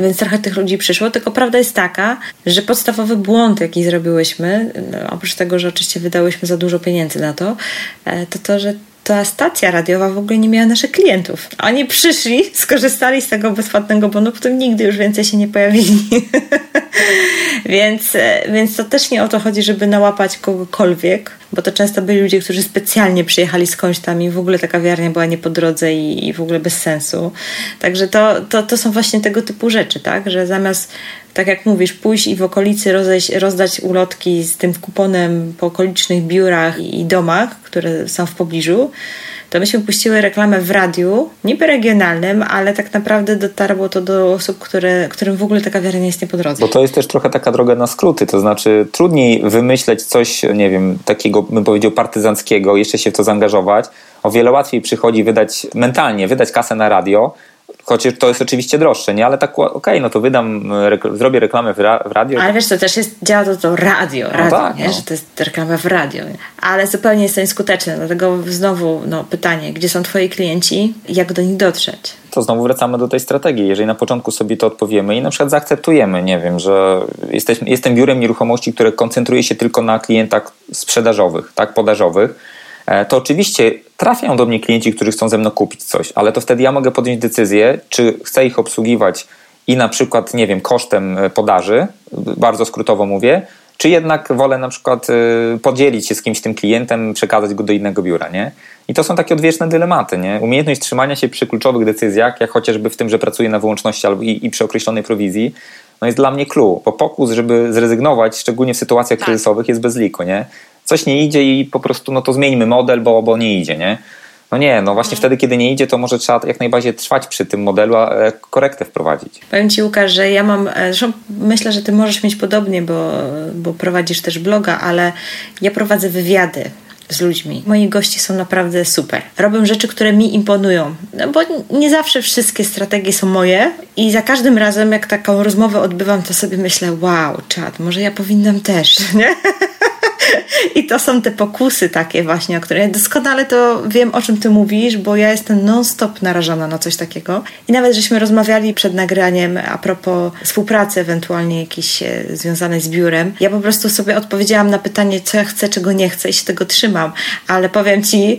więc trochę tych ludzi przyszło. Tylko prawda jest taka, że podstawowy błąd, jaki zrobiłyśmy, no, oprócz tego, że oczywiście wydałyśmy za dużo pieniędzy na to, e, to to, że ta stacja radiowa w ogóle nie miała naszych klientów. Oni przyszli, skorzystali z tego bezpłatnego bonu, potem nigdy już więcej się nie pojawili. więc, e, więc to też nie o to chodzi, żeby nałapać kogokolwiek, bo to często byli ludzie, którzy specjalnie przyjechali skądś tam i w ogóle ta kawiarnia była nie po drodze i, i w ogóle bez sensu. Także to, to, to są właśnie tego typu rzeczy, tak? Że zamiast tak jak mówisz, pójść i w okolicy rozdać, rozdać ulotki z tym kuponem po okolicznych biurach i domach, które są w pobliżu, to myśmy puściły reklamę w radiu, niby regionalnym, ale tak naprawdę dotarło to do osób, które, którym w ogóle ta kawiarnia nie istnieje po drodze.
Bo to jest też trochę taka droga na skróty, to znaczy trudniej wymyśleć coś, nie wiem, takiego bym powiedział partyzanckiego, jeszcze się w to zaangażować. O wiele łatwiej przychodzi wydać mentalnie, wydać kasę na radio, chociaż to jest oczywiście droższe, nie? Ale tak, okej, okay, no to wydam, rek- zrobię reklamę w, ra- w radio.
Ale wiesz, to też jest, działa to, to radio, radio no tak, nie? No. że to jest reklama w radio. Nie? Ale zupełnie jest to nieskuteczne, dlatego znowu no, pytanie, gdzie są twoi klienci jak do nich dotrzeć?
To znowu wracamy do tej strategii. Jeżeli na początku sobie to odpowiemy i na przykład zaakceptujemy, nie wiem, że jesteśmy, jestem biurem nieruchomości, które koncentruje się tylko na klientach sprzedażowych, tak, podażowych, e, to oczywiście trafiają do mnie klienci, którzy chcą ze mną kupić coś, ale to wtedy ja mogę podjąć decyzję, czy chcę ich obsługiwać i na przykład, nie wiem, kosztem e, podaży, bardzo skrótowo mówię, czy jednak wolę na przykład e, podzielić się z kimś tym klientem, przekazać go do innego biura, nie? I to są takie odwieczne dylematy, nie? Umiejętność trzymania się przy kluczowych decyzjach, jak chociażby w tym, że pracuję na wyłączności albo i, i przy określonej prowizji, no jest dla mnie clue, bo pokus, żeby zrezygnować, szczególnie w sytuacjach tak. kryzysowych, jest bez liku, nie? Coś nie idzie i po prostu no to zmieńmy model, bo, bo nie idzie, nie? No nie, no właśnie mhm. wtedy, kiedy nie idzie, to może trzeba jak najbardziej trwać przy tym modelu, a e, korektę wprowadzić.
Powiem Ci, Łukasz, że ja mam, e, zresztą myślę, że Ty możesz mieć podobnie, bo, bo prowadzisz też bloga, ale ja prowadzę wywiady z ludźmi. Moi goście są naprawdę super. Robią rzeczy, które mi imponują, no bo nie zawsze wszystkie strategie są moje i za każdym razem, jak taką rozmowę odbywam, to sobie myślę, wow, czad, może ja powinnam też, nie? I to są te pokusy takie właśnie, o które doskonale to wiem, o czym ty mówisz, bo ja jestem non-stop narażona na coś takiego. I nawet żeśmy rozmawiali przed nagraniem a propos współpracy ewentualnie jakiejś e, związanej z biurem. Ja po prostu sobie odpowiedziałam na pytanie, co ja chcę, czego nie chcę i się tego trzymam. Ale powiem ci,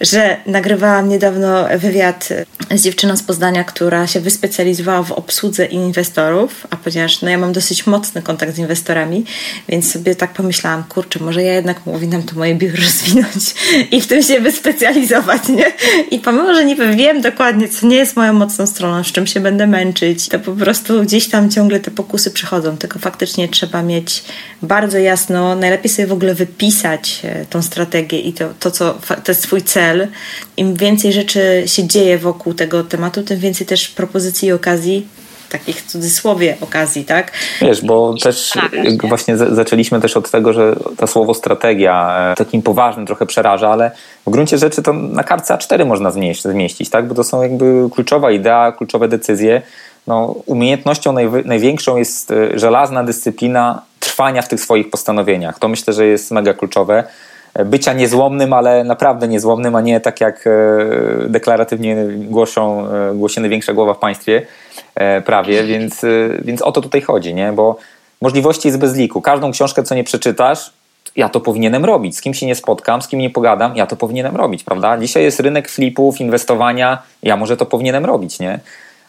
że nagrywałam niedawno wywiad z dziewczyną z Poznania, która się wyspecjalizowała w obsłudze inwestorów, a ponieważ no, ja mam dosyć mocny kontakt z inwestorami, więc sobie tak pomyślałam, kurczę, może ja jednak powinnam to moje biuro rozwinąć i w tym się wyspecjalizować, nie? I pomimo, że niby wiem dokładnie, co nie jest moją mocną stroną, z czym się będę męczyć, to po prostu gdzieś tam ciągle te pokusy przychodzą, tylko faktycznie trzeba mieć bardzo jasno, najlepiej sobie w ogóle wypisać e, tą strategię i to, to co to jest swój cel. Im więcej rzeczy się dzieje wokół tego tematu, tym więcej też propozycji i okazji takich cudzysłowie okazji, tak?
Wiesz, bo też właśnie zaczęliśmy też od tego, że to słowo strategia e, takim poważnym trochę przeraża, ale w gruncie rzeczy to na kartce A4 można zmieścić, tak? Bo to są jakby kluczowa idea, kluczowe decyzje. No, umiejętnością największą jest e, żelazna dyscyplina trwania w tych swoich postanowieniach. To myślę, że jest mega kluczowe bycia niezłomnym, ale naprawdę niezłomnym, a nie tak jak e, deklaratywnie głoszą, e, głosi największa głowa w państwie e, prawie, więc, więc o to tutaj chodzi, nie? bo możliwości jest bez liku. Każdą książkę, co nie przeczytasz, ja to powinienem robić. Z kim się nie spotkam, z kim nie pogadam, ja to powinienem robić, prawda? Dzisiaj jest rynek flipów, inwestowania, ja może to powinienem robić, nie?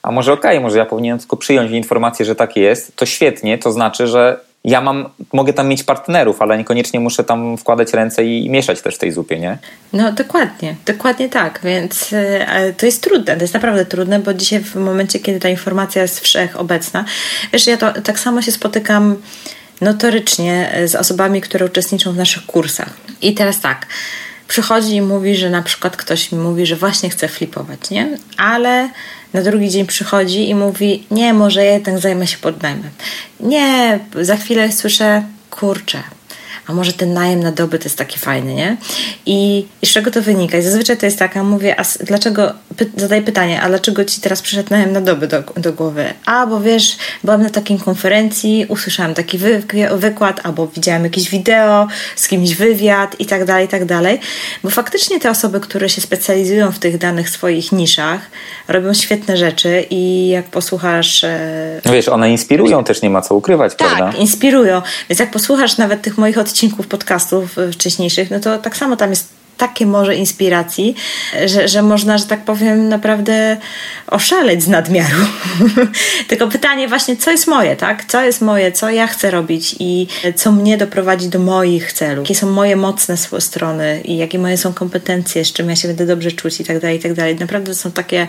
A może okej, okay, może ja powinienem tylko przyjąć informację, że tak jest, to świetnie, to znaczy, że ja mam, mogę tam mieć partnerów, ale niekoniecznie muszę tam wkładać ręce i, mieszać też w tej zupie, nie?
No dokładnie, dokładnie tak, więc e, to jest trudne, to jest naprawdę trudne, bo dzisiaj w momencie, kiedy ta informacja jest wszechobecna, wiesz, ja to tak samo się spotykam notorycznie z osobami, które uczestniczą w naszych kursach. I teraz tak, przychodzi i mówi, że na przykład ktoś mi mówi, że właśnie chce flipować, nie? Ale na drugi dzień przychodzi i mówi: Nie, może jednak zajmę się podnajmem. Nie, za chwilę słyszę: Kurczę, a może ten najem na dobyt jest taki fajny, nie? I, i z czego to wynika? I zazwyczaj to jest tak, a mówię, a dlaczego, py, zadaję pytanie, a dlaczego ci teraz przyszedł najem na dobyt do, do głowy? A, bo wiesz, byłam na takiej konferencji, usłyszałam taki wy, wykład, albo widziałam jakieś wideo, z kimś wywiad i tak dalej, i tak dalej. Bo faktycznie te osoby, które się specjalizują w tych danych swoich niszach, robią świetne rzeczy i jak posłuchasz... E...
No wiesz, one inspirują też, nie ma co ukrywać,
tak,
prawda?
Tak, inspirują. Więc jak posłuchasz nawet tych moich odcinków, odcinków podcastów e, wcześniejszych, no to tak samo tam jest takie może inspiracji, że, że można, że tak powiem, naprawdę oszaleć z nadmiaru. Tylko pytanie właśnie, co jest moje, tak? Co jest moje, co ja chcę robić i co mnie doprowadzi do moich celów. Jakie są moje mocne strony i jakie moje są kompetencje, z czym ja się będę dobrze czuć i tak dalej, i tak dalej. Naprawdę to są takie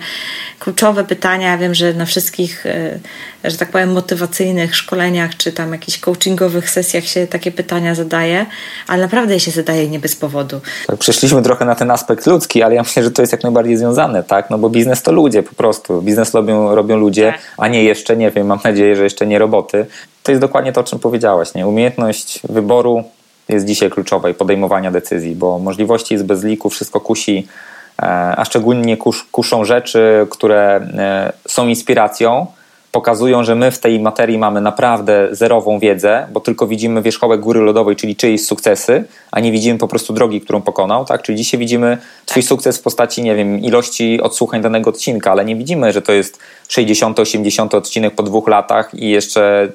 kluczowe pytania. Ja wiem, że na wszystkich, e, że tak powiem, motywacyjnych szkoleniach czy tam jakichś coachingowych sesjach się takie pytania zadaje, ale naprawdę je się zadaje nie bez powodu.
Tak, przeszliśmy trochę na ten aspekt ludzki, ale ja myślę, że to jest jak najbardziej związane, tak? No bo biznes to ludzie po prostu. Biznes robią, robią ludzie, tak. a nie jeszcze, nie wiem, mam nadzieję, że jeszcze nie roboty. To jest dokładnie to, o czym powiedziałaś, nie? Umiejętność wyboru jest dzisiaj kluczowa i podejmowania decyzji, bo możliwości jest bez liku, wszystko kusi a szczególnie kusz, kuszą rzeczy, które są inspiracją, pokazują, że my w tej materii mamy naprawdę zerową wiedzę, bo tylko widzimy wierzchołek góry lodowej, czyli czyjeś sukcesy, a nie widzimy po prostu drogi, którą pokonał, tak? Czyli dzisiaj widzimy twój tak. sukces w postaci, nie wiem, ilości odsłuchań danego odcinka, ale nie widzimy, że to jest 60, 80 odcinek po dwóch latach i jeszcze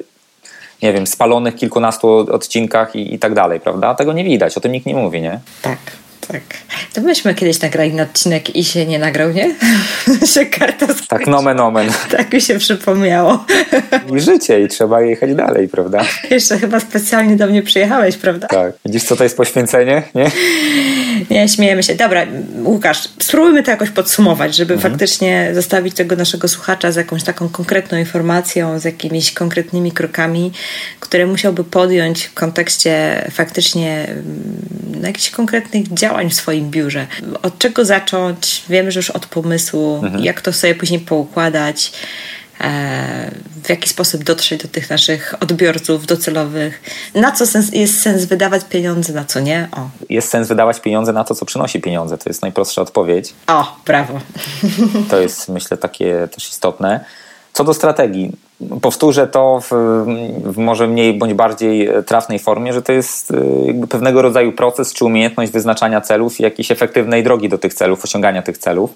nie wiem, spalonych kilkunastu odcinkach i, i tak dalej, prawda? Tego nie widać, o tym nikt nie mówi, nie?
Tak. Tak. To myśmy kiedyś nagrali na odcinek i się nie nagrał, nie?
się karta skończy. Tak, nomen omen.
Tak mi się przypomniało.
I życie i trzeba jechać dalej, prawda?
Jeszcze chyba specjalnie do mnie przyjechałeś, prawda?
Tak. Widzisz, co to jest poświęcenie, nie?
Nie, śmiejemy się. Dobra, Łukasz, spróbujmy to jakoś podsumować, żeby mhm. faktycznie zostawić tego naszego słuchacza z jakąś taką konkretną informacją, z jakimiś konkretnymi krokami, które musiałby podjąć w kontekście faktycznie mm, jakichś konkretnych działań w swoim biurze. Od czego zacząć? Wiemy, że już od pomysłu, mhm. jak to sobie później poukładać e, w jaki sposób dotrzeć do tych naszych odbiorców docelowych, na co sens, jest sens wydawać pieniądze, na co nie. O.
Jest sens wydawać pieniądze na to, co przynosi pieniądze. To jest najprostsza odpowiedź.
O, brawo.
To jest, myślę, takie też istotne. Co do strategii, powtórzę to w, w, może mniej bądź bardziej trafnej formie, że to jest jakby pewnego rodzaju proces czy umiejętność wyznaczania celów i jakiejś efektywnej drogi do tych celów, osiągania tych celów.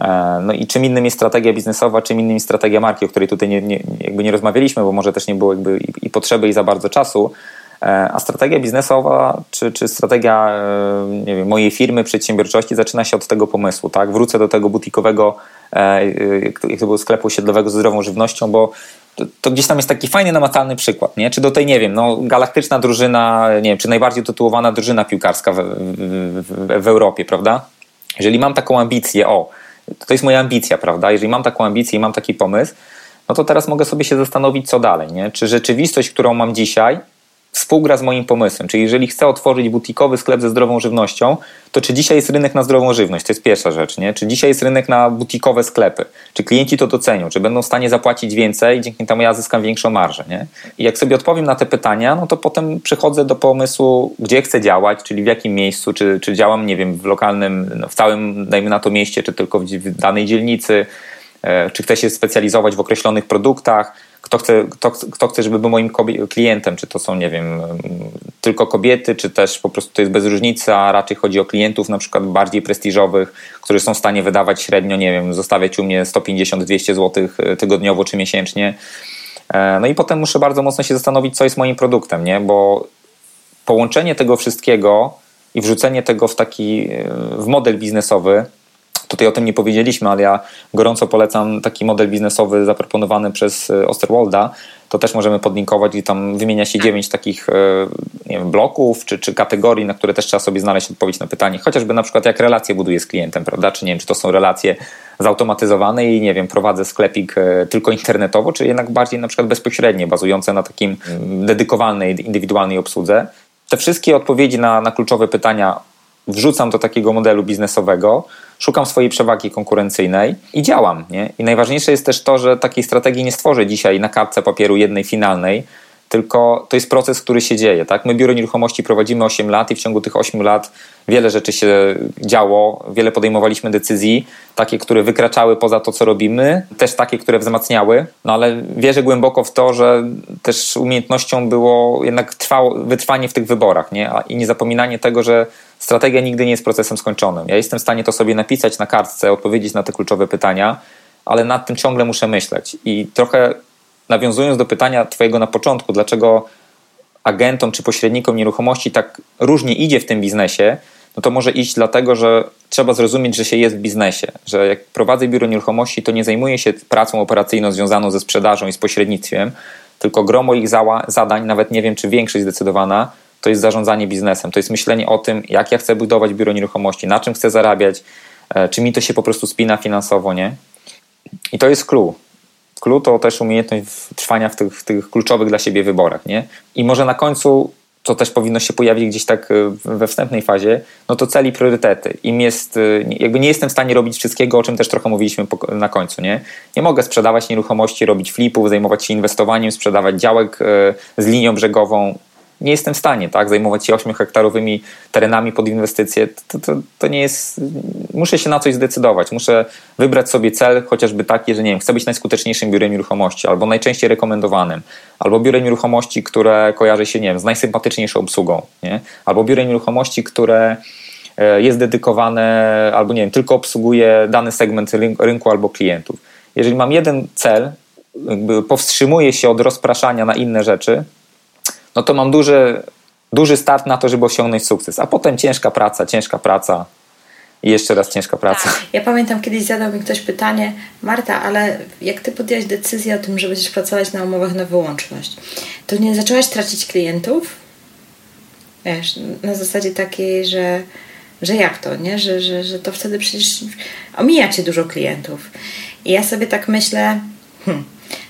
E, no i czym innym jest strategia biznesowa, czym innym jest strategia marki, o której tutaj nie, nie, jakby nie rozmawialiśmy, bo może też nie było jakby i, i potrzeby i za bardzo czasu. E, a strategia biznesowa, czy, czy strategia e, wiem, mojej firmy, przedsiębiorczości zaczyna się od tego pomysłu. Tak? Wrócę do tego butikowego jak to było sklepu osiedlowego ze zdrową żywnością, bo to, gdzieś tam jest taki fajny, namacalny przykład, nie? Czy do tej, nie wiem, no, galaktyczna drużyna, nie wiem, czy najbardziej tytułowana drużyna piłkarska w, w, w, w Europie, prawda? Jeżeli mam taką ambicję, o, to jest moja ambicja, prawda? Jeżeli mam taką ambicję i mam taki pomysł, no to teraz mogę sobie się zastanowić, co dalej, nie? Czy rzeczywistość, którą mam dzisiaj, współgra z moim pomysłem. Czyli jeżeli chcę otworzyć butikowy sklep ze zdrową żywnością, to czy dzisiaj jest rynek na zdrową żywność? To jest pierwsza rzecz, nie? Czy dzisiaj jest rynek na butikowe sklepy? Czy klienci to docenią? Czy będą w stanie zapłacić więcej dzięki temu ja zyskam większą marżę, nie? I jak sobie odpowiem na te pytania, no to potem przychodzę do pomysłu, gdzie chcę działać, czyli w jakim miejscu, czy, czy działam, nie wiem, w lokalnym, no w całym, dajmy na to mieście, czy tylko w danej dzielnicy, e, czy chcę się specjalizować w określonych produktach, kto chce, kto, kto chce, żeby był moim klientem, czy to są, nie wiem, tylko kobiety, czy też po prostu to jest bez różnicy, a raczej chodzi o klientów na przykład bardziej prestiżowych, którzy są w stanie wydawać średnio, nie wiem, zostawiać u mnie 150-200 zł tygodniowo czy miesięcznie. E, no i potem muszę bardzo mocno się zastanowić, co jest moim produktem, nie? Bo połączenie tego wszystkiego i wrzucenie tego w taki e, w model biznesowy Tutaj o tym nie powiedzieliśmy, ale ja gorąco polecam taki model biznesowy zaproponowany przez e, Osterwolda. To też możemy podlinkować i tam wymienia się dziewięć takich e, wiem, bloków czy, czy kategorii, na które też trzeba sobie znaleźć odpowiedź na pytanie. Chociażby na przykład jak relacje buduję z klientem, prawda? Czy nie wiem, czy to są relacje zautomatyzowane i nie wiem, prowadzę sklepik e, tylko internetowo, czy jednak bardziej na przykład bezpośrednie, bazujące na takim mm, dedykowanej, indywidualnej obsłudze. Te wszystkie odpowiedzi na, na kluczowe pytania wrzucam do takiego modelu biznesowego, szukam swojej przewagi konkurencyjnej i działam. Nie? I najważniejsze jest też to, że takiej strategii nie stworzę dzisiaj na kartce papieru jednej finalnej, tylko to jest proces, który się dzieje. Tak? My biuro nieruchomości prowadzimy 8 lat i w ciągu tych 8 lat wiele rzeczy się działo, wiele podejmowaliśmy decyzji, takie, które wykraczały poza to, co robimy, też takie, które wzmacniały, no ale wierzę głęboko w to, że też umiejętnością było jednak trwało, wytrwanie w tych wyborach nie? i nie zapominanie tego, że strategia nigdy nie jest procesem skończonym. Ja jestem w stanie to sobie napisać na kartce, odpowiedzieć na te kluczowe pytania, ale nad tym ciągle muszę myśleć i trochę nawiązując do pytania Twojego na początku, dlaczego agentom czy pośrednikom nieruchomości tak różnie idzie w tym biznesie, no to może iść dlatego, że trzeba zrozumieć, że się jest w biznesie, że jak prowadzę biuro nieruchomości, to nie zajmuję się pracą operacyjną związaną ze sprzedażą i z pośrednictwem, tylko gro moich zadań, nawet nie wiem czy większość zdecydowana, to jest zarządzanie biznesem, to jest myślenie o tym, jak ja chcę budować biuro nieruchomości, na czym chcę zarabiać, e, czy mi to się po prostu spina finansowo, nie? I to jest clue. Clue to też umiejętność trwania w tych, w tych kluczowych dla siebie wyborach, nie? I może na końcu to też powinno się pojawić gdzieś tak e, we wstępnej fazie, no to cel i priorytety. Im jest, e, jakby nie jestem w stanie robić wszystkiego, o czym też trochę mówiliśmy na końcu, nie? Nie mogę sprzedawać nieruchomości, robić flipów, zajmować się inwestowaniem, sprzedawać działek z linią brzegową, nie jestem w stanie tak, zajmować się 8 hektarowymi terenami pod inwestycje. To, to, to nie jest. Muszę się na coś zdecydować. Muszę wybrać sobie cel, chociażby taki, że nie wiem, chcę być najskuteczniejszym biurem nieruchomości, albo najczęściej rekomendowanym, albo biurem nieruchomości, które kojarzy się, nie wiem, z najsympatyczniejszą obsługą, nie? albo biurem nieruchomości, które e, jest dedykowane, albo nie wiem, tylko obsługuje dany segment rynku albo klientów. Jeżeli mam jeden cel, powstrzymuję się od rozpraszania na inne rzeczy, no to mam duży, duży start na to, żeby osiągnąć sukces. A potem ciężka praca, ciężka praca i jeszcze raz ciężka praca. Tak.
Ja pamiętam kiedyś zadał mi ktoś pytanie, Marta, ale jak ty podjęłaś decyzję o tym, że będziesz pracować na umowach na wyłączność, to nie zaczęłaś tracić klientów? Wiesz, na zasadzie takiej, że, że jak to, nie? Że, że, że to wtedy przecież omija cię dużo klientów. I ja sobie tak myślę, hmm,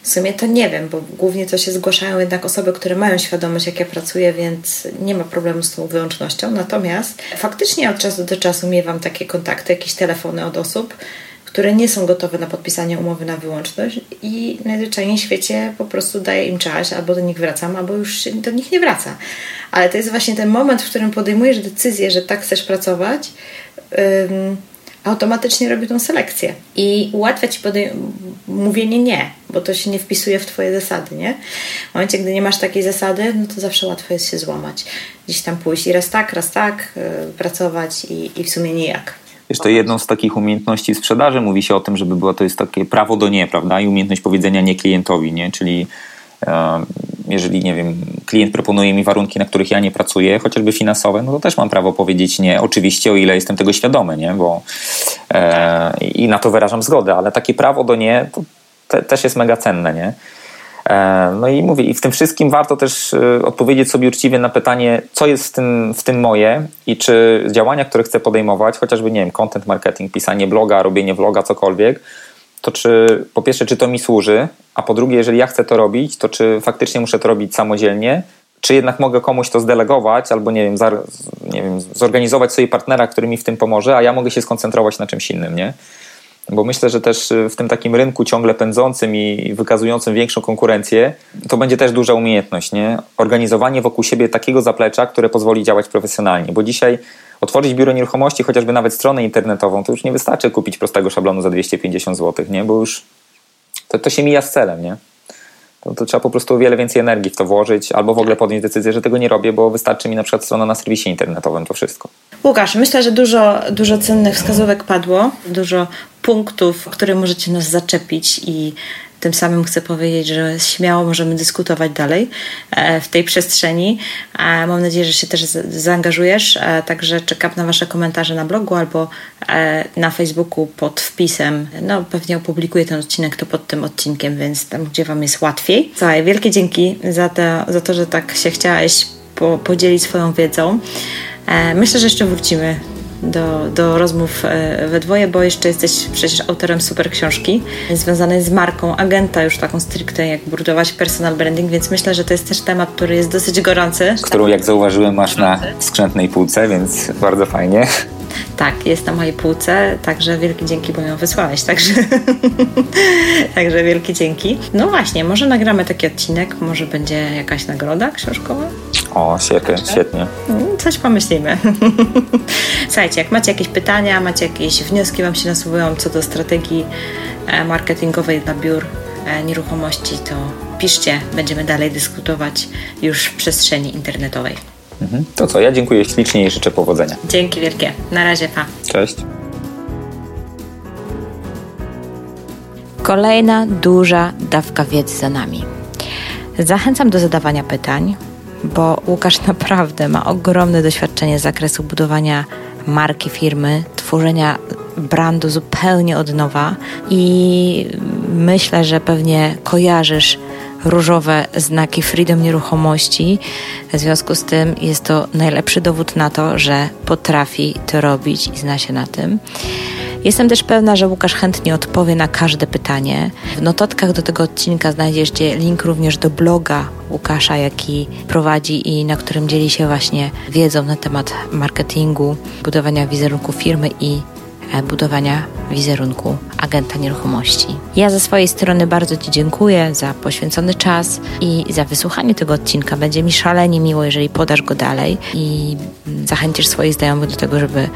w sumie to nie wiem, bo głównie to się zgłaszają jednak osoby, które mają świadomość, jak ja pracuję, więc nie ma problemu z tą wyłącznością. Natomiast faktycznie od czasu do czasu miewam takie kontakty, jakieś telefony od osób, które nie są gotowe na podpisanie umowy na wyłączność i najzwyczajniej w świecie po prostu daję im czas, albo do nich wracam, albo już do nich nie wraca. Ale to jest właśnie ten moment, w którym podejmujesz decyzję, że tak chcesz pracować, automatycznie robi tą selekcję i ułatwia ci mówienie nie, bo to się nie wpisuje w twoje zasady, nie? W momencie, gdy nie masz takiej zasady, no to zawsze łatwo jest się złamać. Gdzieś tam pójść i raz tak, raz tak, yy, pracować i, i w sumie nijak.
To jedną z takich umiejętności sprzedaży mówi się o tym, żeby było to jest takie prawo do nie, prawda? I umiejętność powiedzenia nie klientowi, nie? Czyli jeżeli, nie wiem, klient proponuje mi warunki, na których ja nie pracuję, chociażby finansowe, no to też mam prawo powiedzieć nie, oczywiście, o ile jestem tego świadomy, nie? Bo, e, I na to wyrażam zgodę, ale takie prawo do nie te, też jest mega cenne, nie? E, no i mówię, i w tym wszystkim warto też e, odpowiedzieć sobie uczciwie na pytanie, co jest w tym, w tym moje i czy działania, które chcę podejmować, chociażby, nie wiem, content marketing, pisanie bloga, robienie vloga, cokolwiek, to czy po pierwsze, czy to mi służy, a po drugie, jeżeli ja chcę to robić, to czy faktycznie muszę to robić samodzielnie, czy jednak mogę komuś to zdelegować, albo nie wiem, nie wiem, zorganizować sobie partnera, który mi w tym pomoże, a ja mogę się skoncentrować na czymś innym, nie? Bo myślę, że też w tym takim rynku ciągle pędzącym i wykazującym większą konkurencję, to będzie też duża umiejętność, nie? Organizowanie wokół siebie takiego zaplecza, które pozwoli działać profesjonalnie, bo dzisiaj otworzyć biuro nieruchomości, chociażby nawet stronę internetową, to już nie wystarczy kupić prostego szablonu za 250 zł, nie? Bo już to, to się mija z celem, nie? To, to, trzeba po prostu o wiele więcej energii w to włożyć, albo w ogóle podjąć decyzję, że tego nie robię, bo wystarczy mi na przykład strona na serwisie internetowym, to wszystko.
Łukasz, myślę, że dużo, dużo cennych wskazówek padło, dużo punktów, które możecie nas zaczepić i tym samym chcę powiedzieć, że śmiało możemy dyskutować dalej e, w tej przestrzeni. E, mam nadzieję, że się też zaangażujesz, e, także czekam na Wasze komentarze na blogu albo na Facebooku pod wpisem. No, pewnie opublikuję ten odcinek to pod tym odcinkiem, więc tam, gdzie Wam jest łatwiej. Słuchaj, wielkie dzięki za to, za to że tak się chciałaś po, podzielić swoją wiedzą. Myślę, że jeszcze wrócimy do, do rozmów e, we dwoje, bo jeszcze jesteś przecież autorem super książki związanej z marką agenta, już taką stricte, jak budować personal branding, więc myślę, że to jest też temat, który jest dosyć gorący.
Którą, jak zauważyłem, masz na skrzętnej półce, więc bardzo fajnie.
Tak, jest na mojej półce, także wielkie dzięki, bo ją wysłałeś, także, także wielkie dzięki. No właśnie, może nagramy taki odcinek, może będzie jakaś nagroda książkowa?
O, świetnie, świetnie.
Mm, coś pomyślimy. Słuchajcie, jak macie jakieś pytania, macie jakieś wnioski Wam się nasuwają co do strategii e, marketingowej dla biur e, nieruchomości, to piszcie, będziemy dalej dyskutować już w przestrzeni internetowej.
Mhm. To co, ja dziękuję ślicznie i życzę powodzenia.
Dzięki wielkie. Na razie, pa.
Cześć.
Kolejna duża dawka wiedzy za nami. Zachęcam do zadawania pytań, bo Łukasz naprawdę ma ogromne doświadczenie z zakresu budowania marki firmy, tworzenia brandu zupełnie od nowa i myślę, że pewnie kojarzysz różowe znaki Freedom Nieruchomości. W związku z tym jest to najlepszy dowód na to, że potrafi to robić i zna się na tym. Jestem też pewna, że Łukasz chętnie odpowie na każde pytanie. W notatkach do tego odcinka znajdziecie link również do bloga Łukasza, jaki prowadzi i na którym dzieli się właśnie wiedzą na temat marketingu, budowania wizerunku firmy i budowania
wizerunku agenta nieruchomości. Ja ze swojej strony bardzo Ci dziękuję za poświęcony czas i za wysłuchanie tego odcinka. Będzie mi szalenie miło, jeżeli podasz go dalej i zachęcisz swoich znajomych do tego, żeby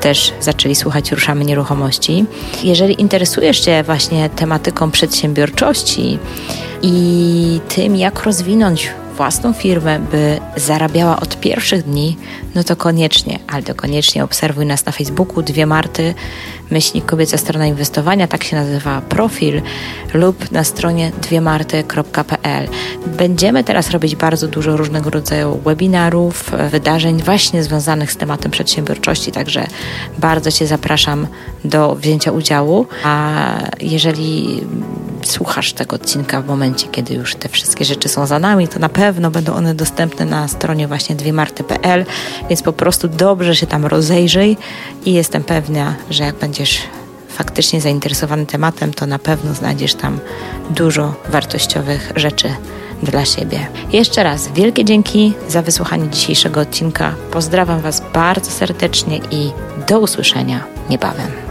też zaczęli słuchać Ruszamy Nieruchomości. Jeżeli interesujesz się właśnie tematyką przedsiębiorczości i tym, jak rozwinąć własną firmę, by zarabiała od pierwszych dni, no to koniecznie, ale to koniecznie obserwuj nas na Facebooku, dwie Marty, myślnik kobieca strona inwestowania, tak się nazywa profil, lub na stronie dwiemarty.pl. Będziemy teraz robić bardzo dużo różnego rodzaju webinarów, wydarzeń właśnie związanych z tematem przedsiębiorczości, także bardzo Cię zapraszam do wzięcia udziału, a jeżeli słuchasz tego odcinka w momencie, kiedy już te wszystkie rzeczy są za nami, to na pewno będą one dostępne na stronie właśnie dwiemarty.pl, więc po prostu dobrze się tam rozejrzyj i jestem pewna, że jak będziesz faktycznie zainteresowany tematem, to na pewno znajdziesz tam dużo wartościowych rzeczy dla siebie. Jeszcze raz wielkie dzięki za wysłuchanie dzisiejszego odcinka. Pozdrawiam Was bardzo serdecznie i do usłyszenia niebawem.